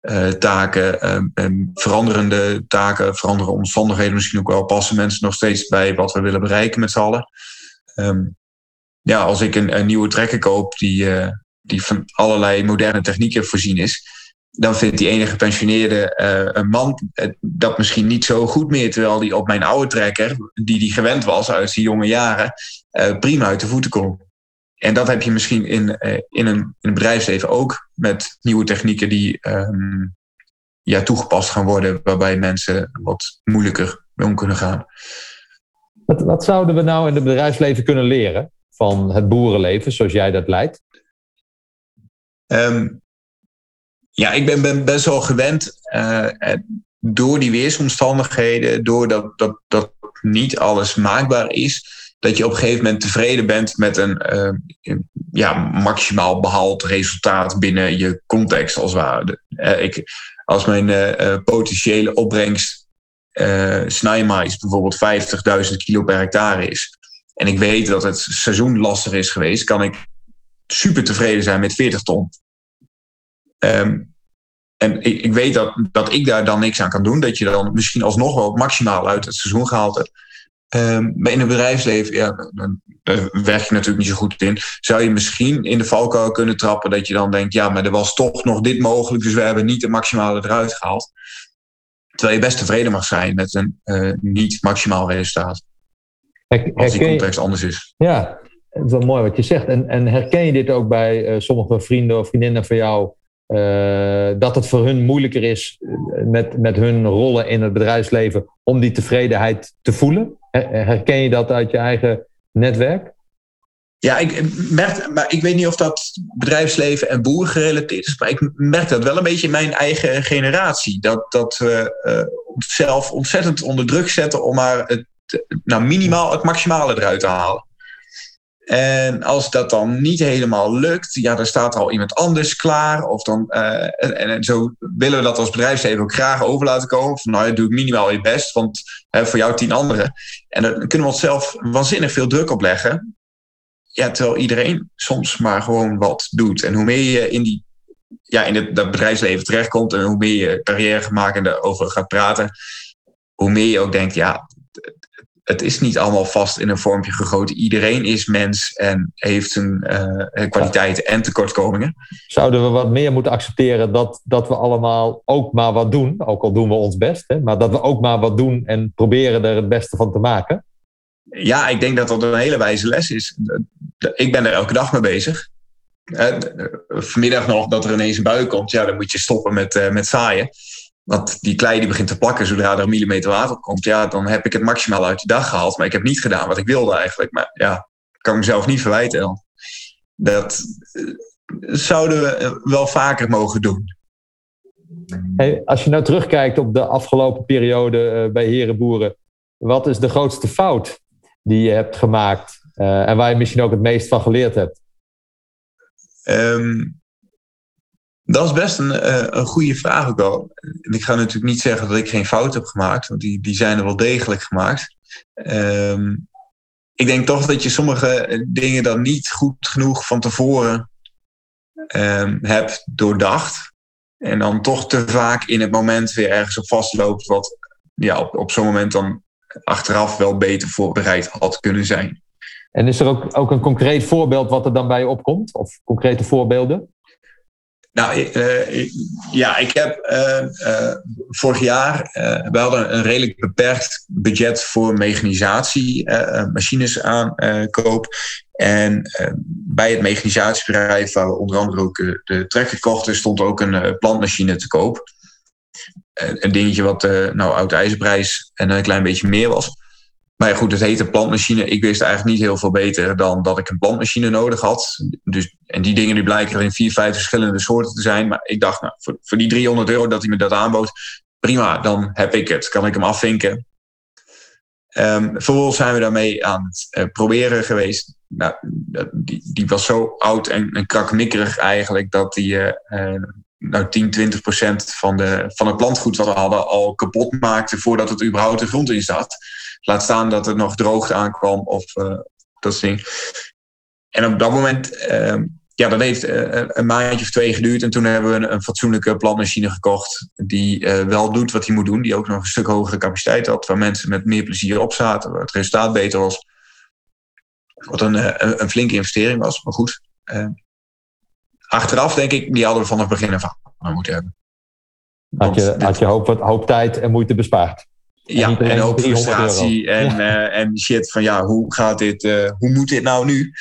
uh, taken, um, veranderende taken, veranderende omstandigheden misschien ook wel. Passen mensen nog steeds bij wat we willen bereiken met z'n allen? Um, ja, als ik een, een, nieuwe trekker koop die, die van allerlei moderne technieken voorzien is, dan vindt die enige gepensioneerde uh, een man dat misschien niet zo goed meer, terwijl die op mijn oude trekker, die die gewend was uit zijn jonge jaren, prima uit de voeten kon. En dat heb je misschien in, in, een, in een bedrijfsleven ook met nieuwe technieken die um, ja, toegepast gaan worden, waarbij mensen wat moeilijker om kunnen gaan. Wat, wat zouden we nou in het bedrijfsleven kunnen leren van het boerenleven zoals jij dat leidt? Um, ja, ik ben, best wel gewend uh, door die weersomstandigheden, doordat dat, dat niet alles maakbaar is, dat je op een gegeven moment tevreden bent met een uh, ja, maximaal behaald resultaat binnen je context als ware. Uh, ik, als mijn uh, potentiële opbrengst snijmais bijvoorbeeld 50.000 kilo per hectare is. En ik weet dat het seizoen lastig is geweest, kan ik super tevreden zijn met 40 ton. Um, en ik, ik weet dat, dat ik daar dan niks aan kan doen. Dat je dan misschien alsnog wel maximaal uit het seizoen gehaald hebt. Um, maar in het bedrijfsleven, ja, daar werk je natuurlijk niet zo goed in. Zou je misschien in de valkuil kunnen trappen dat je dan denkt, ja, maar er was toch nog dit mogelijk, dus we hebben niet de maximale eruit gehaald. Terwijl je best tevreden mag zijn met een uh, niet maximaal resultaat. Als die context anders is. Ja, dat is wel mooi wat je zegt. En, en herken je dit ook bij uh, sommige vrienden of vriendinnen van jou? Uh, dat het voor hun moeilijker is met, met hun rollen in het bedrijfsleven om die tevredenheid te voelen? Herken je dat uit je eigen netwerk? Ja, ik merk, maar ik weet niet of dat bedrijfsleven en boeren gerelateerd is, maar ik merk dat wel een beetje in mijn eigen generatie. Dat, dat we uh, onszelf ontzettend onder druk zetten om maar het, nou, minimaal het maximale eruit te halen. En als dat dan niet helemaal lukt, ja, dan staat er al iemand anders klaar. Of dan, uh, en, zo willen we dat als bedrijfsleven ook graag over laten komen. Van nou, doe ik minimaal je best, want hè, voor jou tien anderen. En dan kunnen we onszelf waanzinnig veel druk opleggen. Ja, terwijl iedereen soms maar gewoon wat doet. En hoe meer je in, die, ja, in het, dat bedrijfsleven terechtkomt en hoe meer je carrière maakt en erover gaat praten, hoe meer je ook denkt, ja, het is niet allemaal vast in een vormpje gegoten. Iedereen is mens en heeft zijn uh, kwaliteiten en tekortkomingen. Zouden we wat meer moeten accepteren dat, dat we allemaal ook maar wat doen, ook al doen we ons best, hè, maar dat we ook maar wat doen en proberen er het beste van te maken? Ja, ik denk dat dat een hele wijze les is. Ik ben er elke dag mee bezig. Vanmiddag nog dat er ineens een bui komt, ja, dan moet je stoppen met, uh, met zaaien. Want die klei die begint te plakken zodra er een millimeter water op komt. Ja, dan heb ik het maximaal uit de dag gehaald. Maar ik heb niet gedaan wat ik wilde eigenlijk. Maar ja, kan ik mezelf niet verwijten. Dat eh, zouden we wel vaker mogen doen. Hey, als je nou terugkijkt op de afgelopen periode uh, bij Herenboeren. Wat is de grootste fout die je hebt gemaakt? Uh, en waar je misschien ook het meest van geleerd hebt? Um, dat is best een, uh, een goede vraag ook al. En ik ga natuurlijk niet zeggen dat ik geen fout heb gemaakt, want die, die zijn er wel degelijk gemaakt. Um, ik denk toch dat je sommige dingen dan niet goed genoeg van tevoren um, hebt doordacht. En dan toch te vaak in het moment weer ergens op vastloopt, wat ja, op, op zo'n moment dan achteraf wel beter voorbereid had kunnen zijn. En is er ook, ook een concreet voorbeeld wat er dan bij je opkomt? Of concrete voorbeelden? Nou, uh, ja, ik heb uh, uh, vorig jaar, we hadden een redelijk beperkt budget voor mechanisatie, machines aankoop. En bij het mechanisatiebedrijf, waar we onder andere ook de trekker kochten, stond ook een plantmachine te koop. een dingetje wat nou oud ijzerprijs en een klein beetje meer was. Maar goed, het heette plantmachine. Ik wist eigenlijk niet heel veel beter dan dat ik een plantmachine nodig had. Dus, en die dingen die blijken er in vier, vijf verschillende soorten te zijn. Maar ik dacht, nou, voor, voor die 300 euro dat hij me dat aanbood, prima, dan heb ik het. Kan ik hem afvinken. Um, vervolgens zijn we daarmee aan het uh, proberen geweest. Nou, die, die was zo oud en, en krakmikkerig eigenlijk dat die uh, uh, nou 10, 20 procent van, de, van het plantgoed wat we hadden al kapot maakte voordat het überhaupt de grond in zat. Laat staan dat er nog droogte aankwam of uh, dat soort dingen. En op dat moment, uh, ja, dat heeft uh, een maandje of twee geduurd. En toen hebben we een, een fatsoenlijke plantmachine gekocht. Die wel doet wat hij moet doen. Die ook nog een stuk hogere capaciteit had. Waar mensen met meer plezier op zaten. Waar het resultaat beter was. Wat een, een, een flinke investering was. Maar goed. achteraf denk ik, die hadden we vanaf het begin af aan moeten hebben. Had je, had je hoop, hoop tijd en moeite bespaard? Ja, en, ook frustratie en, uh, en shit van ja, hoe gaat dit, uh, hoe moet dit nou nu?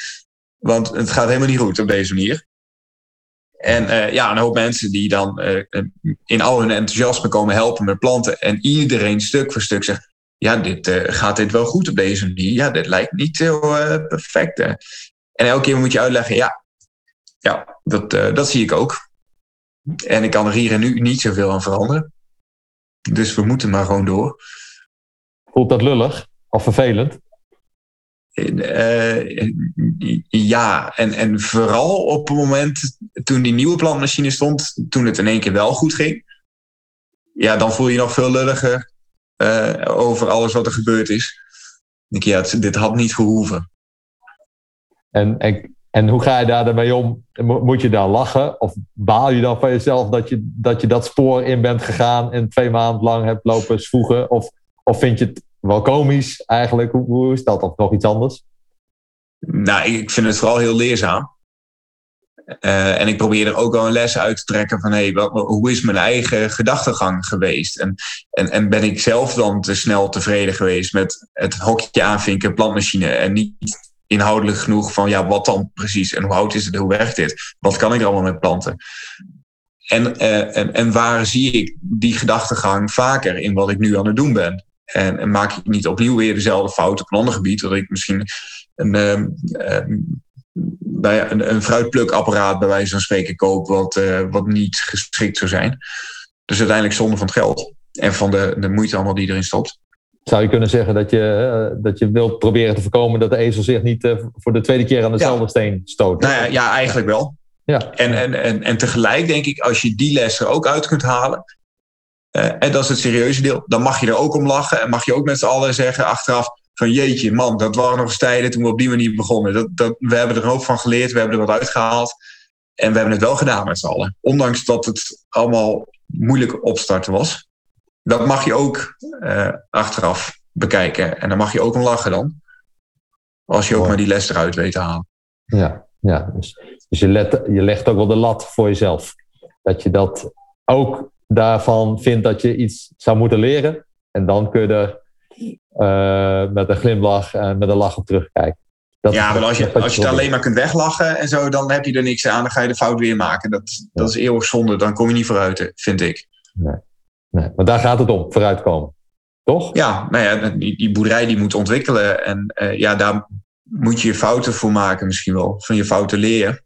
Want het gaat helemaal niet goed op deze manier. En uh, ja, een hoop mensen die dan in al hun enthousiasme komen helpen met planten. En iedereen stuk voor stuk zegt, ja, dit, gaat dit wel goed op deze manier? Ja, dit lijkt niet heel perfect. En elke keer moet je uitleggen, ja, ja dat, dat zie ik ook. En ik kan er hier en nu niet zoveel aan veranderen. Dus we moeten maar gewoon door. Voelt dat lullig of vervelend? Uh, ja, en, en vooral op het moment toen die nieuwe plantmachine stond, toen het in één keer wel goed ging. Ja, dan voel je je nog veel lulliger uh, over alles wat er gebeurd is. Ik, ja, het, dit had niet gehoeven. En, en en hoe ga je daar dan mee om? Moet je daar lachen? Of baal je dan van jezelf dat je dat, spoor in bent gegaan en twee maanden lang hebt lopen zwoegen? Of, of vind je het wel komisch eigenlijk? Hoe, hoe is dat? Of nog iets anders? Nou, ik vind het vooral heel leerzaam. Uh, en ik probeer er ook wel een les uit te trekken van hey, wat, hoe is mijn eigen gedachtegang geweest? En, en, en ben ik zelf dan te snel tevreden geweest met het hokje aanvinken, plantmachine en niet inhoudelijk genoeg van ja, wat dan precies en hoe oud is het, hoe werkt dit? Wat kan ik er allemaal met planten? En, uh, en, en waar zie ik die gedachtegang vaker in wat ik nu aan het doen ben? En, maak ik niet opnieuw weer dezelfde fout op een ander gebied, dat ik misschien een, uh, bij een, een fruitplukapparaat bij wijze van spreken koop, wat, wat niet geschikt zou zijn. Dus uiteindelijk zonde van het geld en van de, de moeite allemaal die erin stopt zou je kunnen zeggen dat je, uh, dat je wilt proberen te voorkomen dat de ezel zich niet uh, voor de tweede keer aan dezelfde ja. steen stoot. Nou ja, ja eigenlijk wel. Ja. En, en, en, en tegelijk denk ik, als je die les er ook uit kunt halen, uh, en dat is het serieuze deel, dan mag je er ook om lachen en mag je ook met z'n allen zeggen achteraf van jeetje man, dat waren nog eens tijden toen we op die manier begonnen. Dat, dat, we hebben er ook van geleerd, we hebben er wat uitgehaald en we hebben het wel gedaan met z'n allen. Ondanks dat het allemaal moeilijk opstarten was dat mag je ook uh, achteraf bekijken. En dan mag je ook om lachen dan. Als je ook maar die les eruit weet te halen. Ja, ja. dus, dus je, let, je legt ook wel de lat voor jezelf. Dat je dat ook daarvan vindt dat je iets zou moeten leren. En dan kun je er uh, met een glimlach en met een lach op terugkijken. Dat ja, maar als je, als je het alleen maar kunt weglachen en zo, dan heb je er niks aan. Dan ga je de fout weer maken. Dat, dat is eeuwig zonde. Dan kom je niet vooruit, vind ik. Nee. Nee, maar daar gaat het om, vooruitkomen. Toch? Ja, nou ja, die, die boerderij die moet ontwikkelen. En uh, ja, daar moet je je fouten voor maken misschien wel. Van je fouten leren.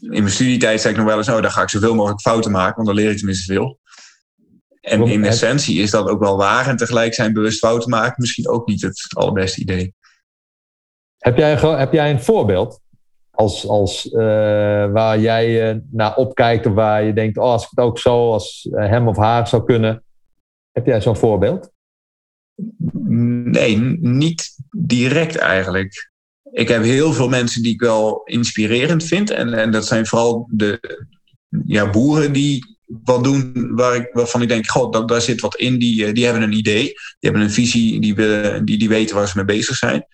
In mijn studietijd zei ik nog wel eens, oh, daar ga ik zoveel mogelijk fouten maken, want dan leer ik tenminste veel. En in essentie is dat ook wel waar. En tegelijk zijn bewust fouten maken misschien ook niet het allerbeste idee. Heb jij, heb jij een voorbeeld als, als, uh, waar jij uh, naar opkijkt of waar je denkt, oh, als ik het ook zo als hem of haar zou kunnen. Heb jij zo'n voorbeeld? Nee, niet direct eigenlijk. Ik heb heel veel mensen die ik wel inspirerend vind. En, en dat zijn vooral de ja, boeren die wat doen waar ik, waarvan ik denk, god, daar zit wat in. Die, eh, die hebben een idee, die hebben een visie, die, willen, die, die weten waar ze mee bezig zijn.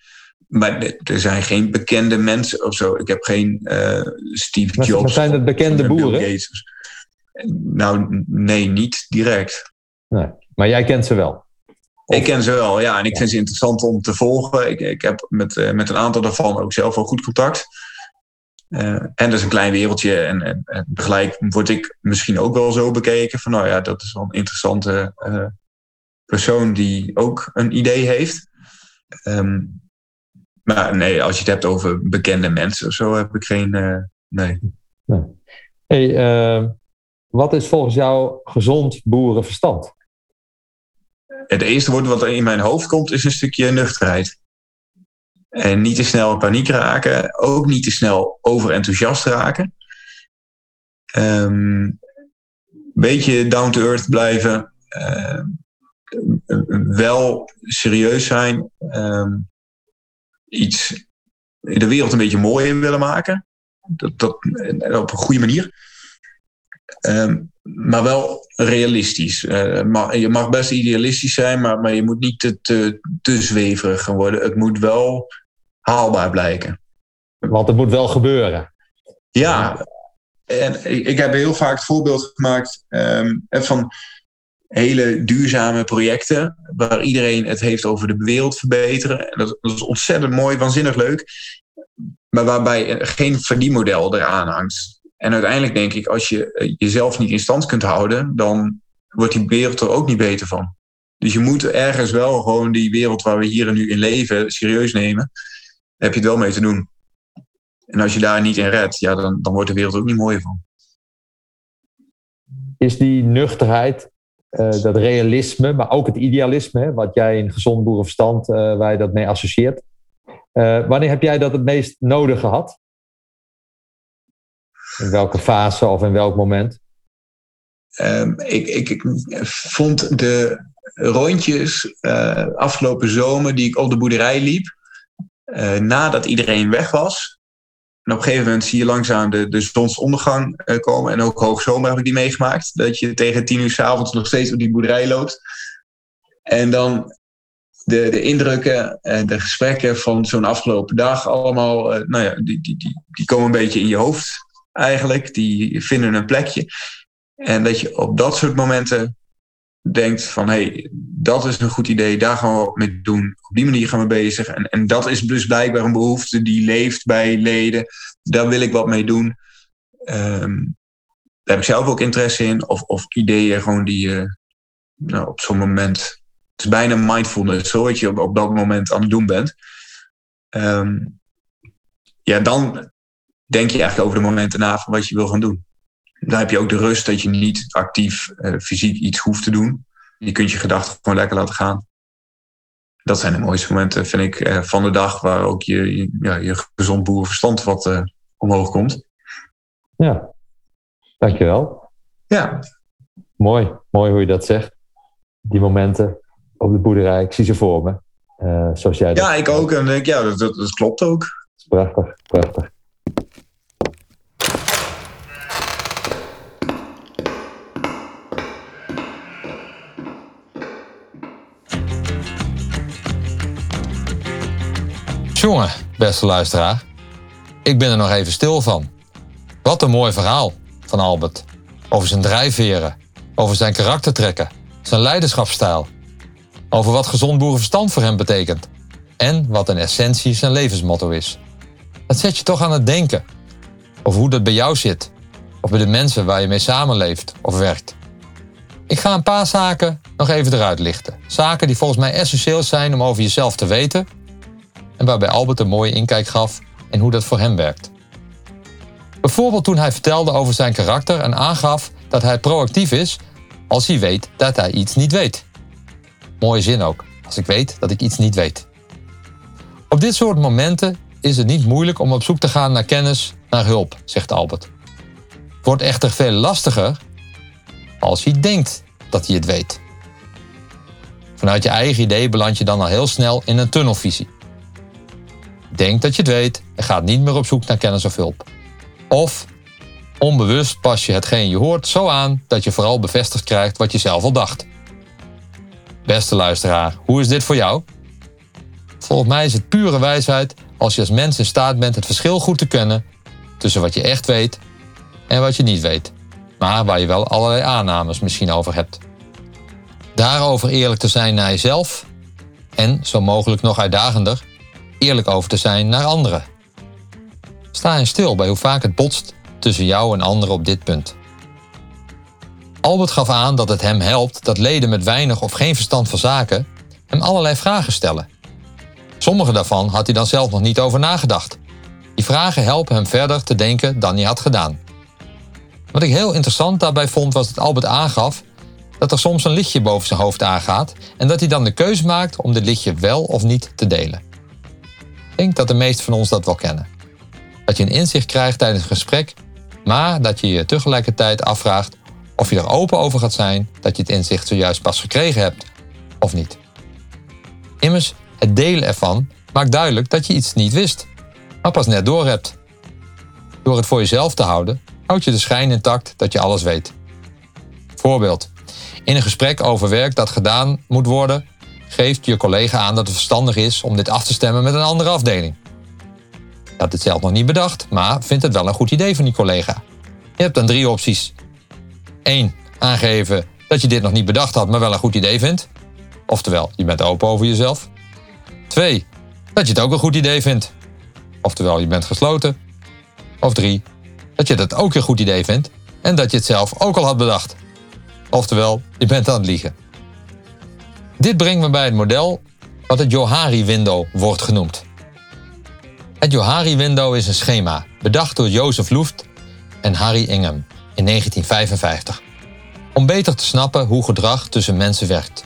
Maar er zijn geen bekende mensen of zo. Ik heb geen uh, Steve Jobs. Maar zijn het bekende boeren? Nou, nee, niet direct. Nee, maar jij kent ze wel? Ik ken ze wel, ja. En ik vind ze interessant om te volgen. Ik, ik heb met, uh, met een aantal daarvan ook zelf wel goed contact. Uh, en dat is een klein wereldje. En, en, en, tegelijk word ik misschien ook wel zo bekeken van, nou ja, dat is wel een interessante uh, persoon die ook een idee heeft. Um, maar nee, als je het hebt over bekende mensen of zo, heb ik geen. Uh, nee. nee. Hey, wat is volgens jou gezond boerenverstand? Het eerste woord wat er in mijn hoofd komt is een stukje nuchterheid. En niet te snel in paniek raken. Ook niet te snel overenthousiast raken. Um, een beetje down to earth blijven. Uh, wel serieus zijn. Um, iets in de wereld een beetje mooier willen maken. Dat, dat, op een goede manier. Um, maar wel realistisch. Uh, maar, je mag best idealistisch zijn, maar, maar je moet niet te, te, te zweverig worden. Het moet wel haalbaar blijken. Want het moet wel gebeuren. Ja, en ik, ik heb heel vaak het voorbeeld gemaakt um, van hele duurzame projecten, waar iedereen het heeft over de wereld verbeteren. En dat, is ontzettend mooi, waanzinnig leuk, maar waarbij geen verdienmodel eraan hangt. En uiteindelijk denk ik, als je eh, jezelf niet in stand kunt houden, dan wordt die wereld er ook niet beter van. Dus je moet ergens wel gewoon die wereld waar we hier en nu in leven serieus nemen. Daar heb je het wel mee te doen. En als je daar niet in redt, ja, dan, dan wordt de wereld ook niet mooier van. Is die nuchterheid, uh, dat realisme, maar ook het idealisme, wat jij in gezond boerenverstand, uh, waar je dat mee associeert. Uh, wanneer heb jij dat het meest nodig gehad? In welke fase of in welk moment? Um, ik, ik, ik, vond de rondjes afgelopen zomer die ik op de boerderij liep, nadat iedereen weg was. En op een gegeven moment zie je langzaam de, de zonsondergang uh, komen. En ook hoogzomer heb ik die meegemaakt. Dat je tegen tien uur s avonds nog steeds op die boerderij loopt. En dan de, de indrukken en de gesprekken van zo'n afgelopen dag allemaal, nou ja, die, die, die, die komen een beetje in je hoofd eigenlijk. Die vinden een plekje. En dat je op dat soort momenten denkt van hé, hey, dat is een goed idee, daar gaan we wat mee doen. Op die manier gaan we bezig. En, en dat is dus blijkbaar een behoefte die leeft bij leden. Daar wil ik wat mee doen. Um, daar heb ik zelf ook interesse in. Of, of ideeën gewoon die je nou, op zo'n moment. Het is bijna mindfulness, zo wat je op, op dat moment aan het doen bent. Um, ja, dan denk je eigenlijk over de momenten na van wat je wil gaan doen. Dan heb je ook de rust dat je niet actief uh, fysiek iets hoeft te doen. Je kunt je gedachten gewoon lekker laten gaan. Dat zijn de mooiste momenten, vind ik, uh, van de dag waar ook je, je, ja, je gezond boerenverstand wat uh, omhoog komt. Ja, dankjewel. Ja. Mooi, mooi hoe je dat zegt. Die momenten op de boerderij, ik zie ze voor me. zoals jij ja, ik ook. En denk, ja, dat, dat, dat klopt ook. Prachtig, prachtig. Jongen, beste luisteraar. Ik ben er nog even stil van. Wat een mooi verhaal van Albert. Over zijn drijfveren, over zijn karaktertrekken, zijn leiderschapsstijl. Over wat gezond boerenverstand voor hem betekent. En wat in essentie zijn levensmotto is. Dat zet je toch aan het denken. Over hoe dat bij jou zit. Of bij de mensen waar je mee samenleeft of werkt. Ik ga een paar zaken nog even eruit lichten. Zaken die volgens mij essentieel zijn om over jezelf te weten. En waarbij Albert een mooie inkijk gaf in hoe dat voor hem werkt. Bijvoorbeeld toen hij vertelde over zijn karakter en aangaf dat hij proactief is als hij weet dat hij iets niet weet. Mooie zin ook, als ik weet dat ik iets niet weet. Op dit soort momenten is het niet moeilijk om op zoek te gaan naar kennis, naar hulp, zegt Albert. Het wordt echter veel lastiger als je denkt dat hij het weet. Vanuit je eigen idee beland je dan al heel snel in een tunnelvisie. Denk dat je het weet en gaat niet meer op zoek naar kennis of hulp. Of onbewust pas je hetgeen je hoort zo aan dat je vooral bevestigd krijgt wat je zelf al dacht. Beste luisteraar, hoe is dit voor jou? Volgens mij is het pure wijsheid als je als mens in staat bent het verschil goed te kennen tussen wat je echt weet en wat je niet weet, maar waar je wel allerlei aannames misschien over hebt. Daarover eerlijk te zijn naar jezelf en, zo mogelijk nog uitdagender, eerlijk over te zijn naar anderen. Sta eens stil bij hoe vaak het botst tussen jou en anderen op dit punt. Albert gaf aan dat het hem helpt dat leden met weinig of geen verstand van zaken hem allerlei vragen stellen. Sommige daarvan had hij dan zelf nog niet over nagedacht. Die vragen helpen hem verder te denken dan hij had gedaan. Wat ik heel interessant daarbij vond was dat Albert aangaf dat er soms een lichtje boven zijn hoofd aangaat en dat hij dan de keuze maakt om dit lichtje wel of niet te delen. Ik denk dat de meesten van ons dat wel kennen. Dat je een inzicht krijgt tijdens een gesprek, maar dat je je tegelijkertijd afvraagt of je er open over gaat zijn dat je het inzicht zojuist pas gekregen hebt of niet. Immers, het delen ervan maakt duidelijk dat je iets niet wist, maar pas net door hebt. Door het voor jezelf te houden, houd je de schijn intact dat je alles weet. Voorbeeld. In een gesprek over werk dat gedaan moet worden, geeft je collega aan dat het verstandig is om dit af te stemmen met een andere afdeling. Je hebt het zelf nog niet bedacht, maar vindt het wel een goed idee van die collega. Je hebt dan drie opties. 1. Aangeven dat je dit nog niet bedacht had, maar wel een goed idee vindt. Oftewel, je bent open over jezelf. 2. Dat je het ook een goed idee vindt. Oftewel, je bent gesloten. Of 3. Dat je het ook een goed idee vindt en dat je het zelf ook al had bedacht. Oftewel, je bent aan het liegen. Dit brengt me bij het model wat het Johari-window wordt genoemd. Het Johari-window is een schema bedacht door Joseph Luft en Harry Ingham in 1955 om beter te snappen hoe gedrag tussen mensen werkt.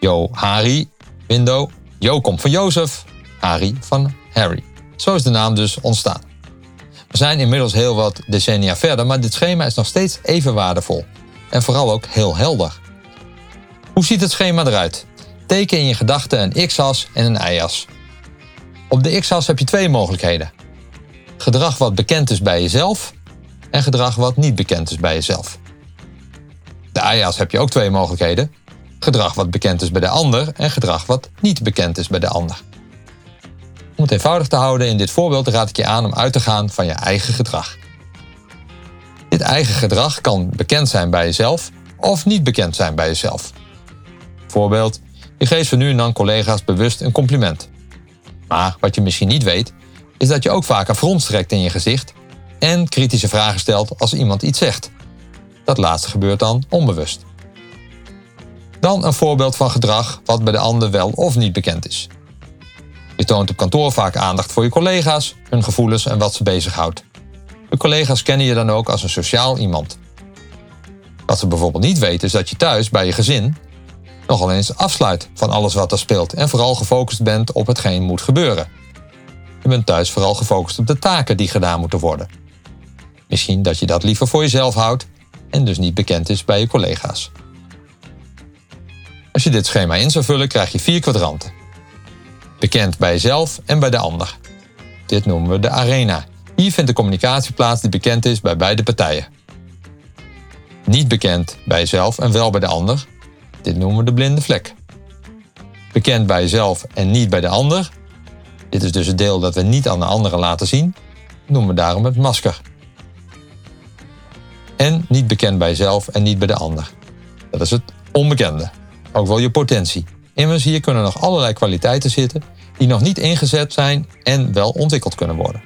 Johari-window. Jo komt van Jozef, Harry van Harry. Zo is de naam dus ontstaan. We zijn inmiddels heel wat decennia verder, maar dit schema is nog steeds even waardevol. En vooral ook heel helder. Hoe ziet het schema eruit? Teken in je gedachten een x-as en een y-as. Op de x-as heb je twee mogelijkheden. Gedrag wat bekend is bij jezelf en gedrag wat niet bekend is bij jezelf. De y-as heb je ook twee mogelijkheden. Gedrag wat bekend is bij de ander en gedrag wat niet bekend is bij de ander. Om het eenvoudig te houden in dit voorbeeld raad ik je aan om uit te gaan van je eigen gedrag. Dit eigen gedrag kan bekend zijn bij jezelf of niet bekend zijn bij jezelf. Voorbeeld, je geeft van nu en dan collega's bewust een compliment. Maar wat je misschien niet weet, is dat je ook vaak een frons trekt in je gezicht en kritische vragen stelt als iemand iets zegt. Dat laatste gebeurt dan onbewust. Dan een voorbeeld van gedrag wat bij de ander wel of niet bekend is. Je toont op kantoor vaak aandacht voor je collega's, hun gevoelens en wat ze bezighoudt. De collega's kennen je dan ook als een sociaal iemand. Wat ze bijvoorbeeld niet weten is dat je thuis bij je gezin nogal eens afsluit van alles wat er speelt en vooral gefocust bent op hetgeen moet gebeuren. Je bent thuis vooral gefocust op de taken die gedaan moeten worden. Misschien dat je dat liever voor jezelf houdt en dus niet bekend is bij je collega's. Als je dit schema in zou vullen, krijg je vier kwadranten. Bekend bij jezelf en bij de ander. Dit noemen we de arena. Hier vindt de communicatie plaats die bekend is bij beide partijen. Niet bekend bij jezelf en wel bij de ander. Dit noemen we de blinde vlek. Bekend bij jezelf en niet bij de ander. Dit is dus het deel dat we niet aan de anderen laten zien. Noemen we daarom het masker. En niet bekend bij jezelf en niet bij de ander. Dat is het onbekende. Ook wel je potentie. Immers hier kunnen nog allerlei kwaliteiten zitten die nog niet ingezet zijn en wel ontwikkeld kunnen worden.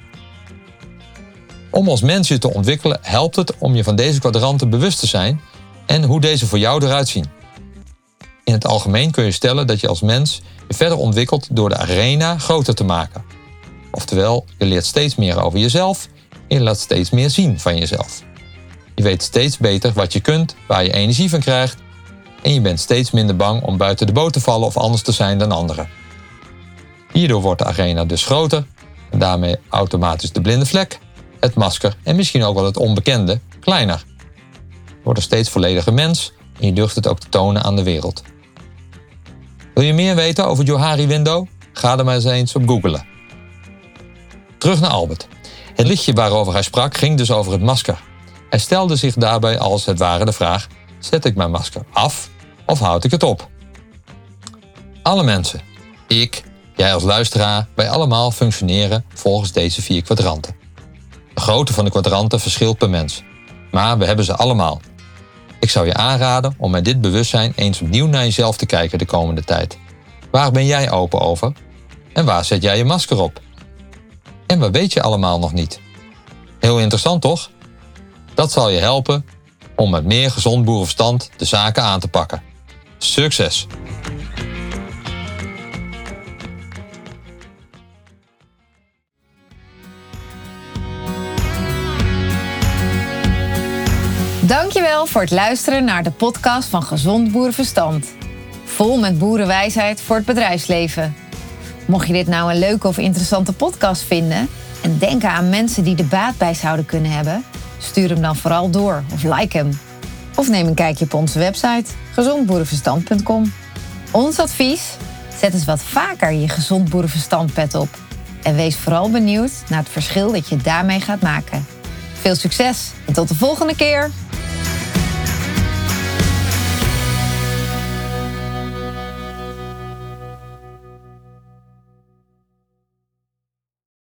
Om als mens je te ontwikkelen helpt het om je van deze kwadranten bewust te zijn en hoe deze voor jou eruit zien. In het algemeen kun je stellen dat je als mens je verder ontwikkelt door de arena groter te maken. Oftewel, je leert steeds meer over jezelf en je laat steeds meer zien van jezelf. Je weet steeds beter wat je kunt, waar je energie van krijgt en je bent steeds minder bang om buiten de boot te vallen of anders te zijn dan anderen. Hierdoor wordt de arena dus groter en daarmee automatisch de blinde vlek, het masker en misschien ook wel het onbekende kleiner. Je wordt een steeds vollediger mens en je durft het ook te tonen aan de wereld. Wil je meer weten over Johari Window? Ga er maar eens eens op googlen. Terug naar Albert. Het liedje waarover hij sprak ging dus over het masker. Hij stelde zich daarbij als het ware de vraag: zet ik mijn masker af of houd ik het op? Alle mensen, ik, jij als luisteraar, wij allemaal functioneren volgens deze vier kwadranten. De grootte van de kwadranten verschilt per mens, maar we hebben ze allemaal. Ik zou je aanraden om met dit bewustzijn eens opnieuw naar jezelf te kijken de komende tijd. Waar ben jij open over? En waar zet jij je masker op? En wat weet je allemaal nog niet? Heel interessant toch? Dat zal je helpen om met meer gezond boerenverstand de zaken aan te pakken. Succes! Dankjewel voor het luisteren naar de podcast van Gezond Boerenverstand. Vol met boerenwijsheid voor het bedrijfsleven. Mocht je dit nou een leuke of interessante podcast vinden en denken aan mensen die er baat bij zouden kunnen hebben, stuur hem dan vooral door of like hem. Of neem een kijkje op onze website gezondboerenverstand.com. Ons advies: zet eens wat vaker je gezond boerenverstandpet op. En wees vooral benieuwd naar het verschil dat je daarmee gaat maken. Veel succes en tot de volgende keer!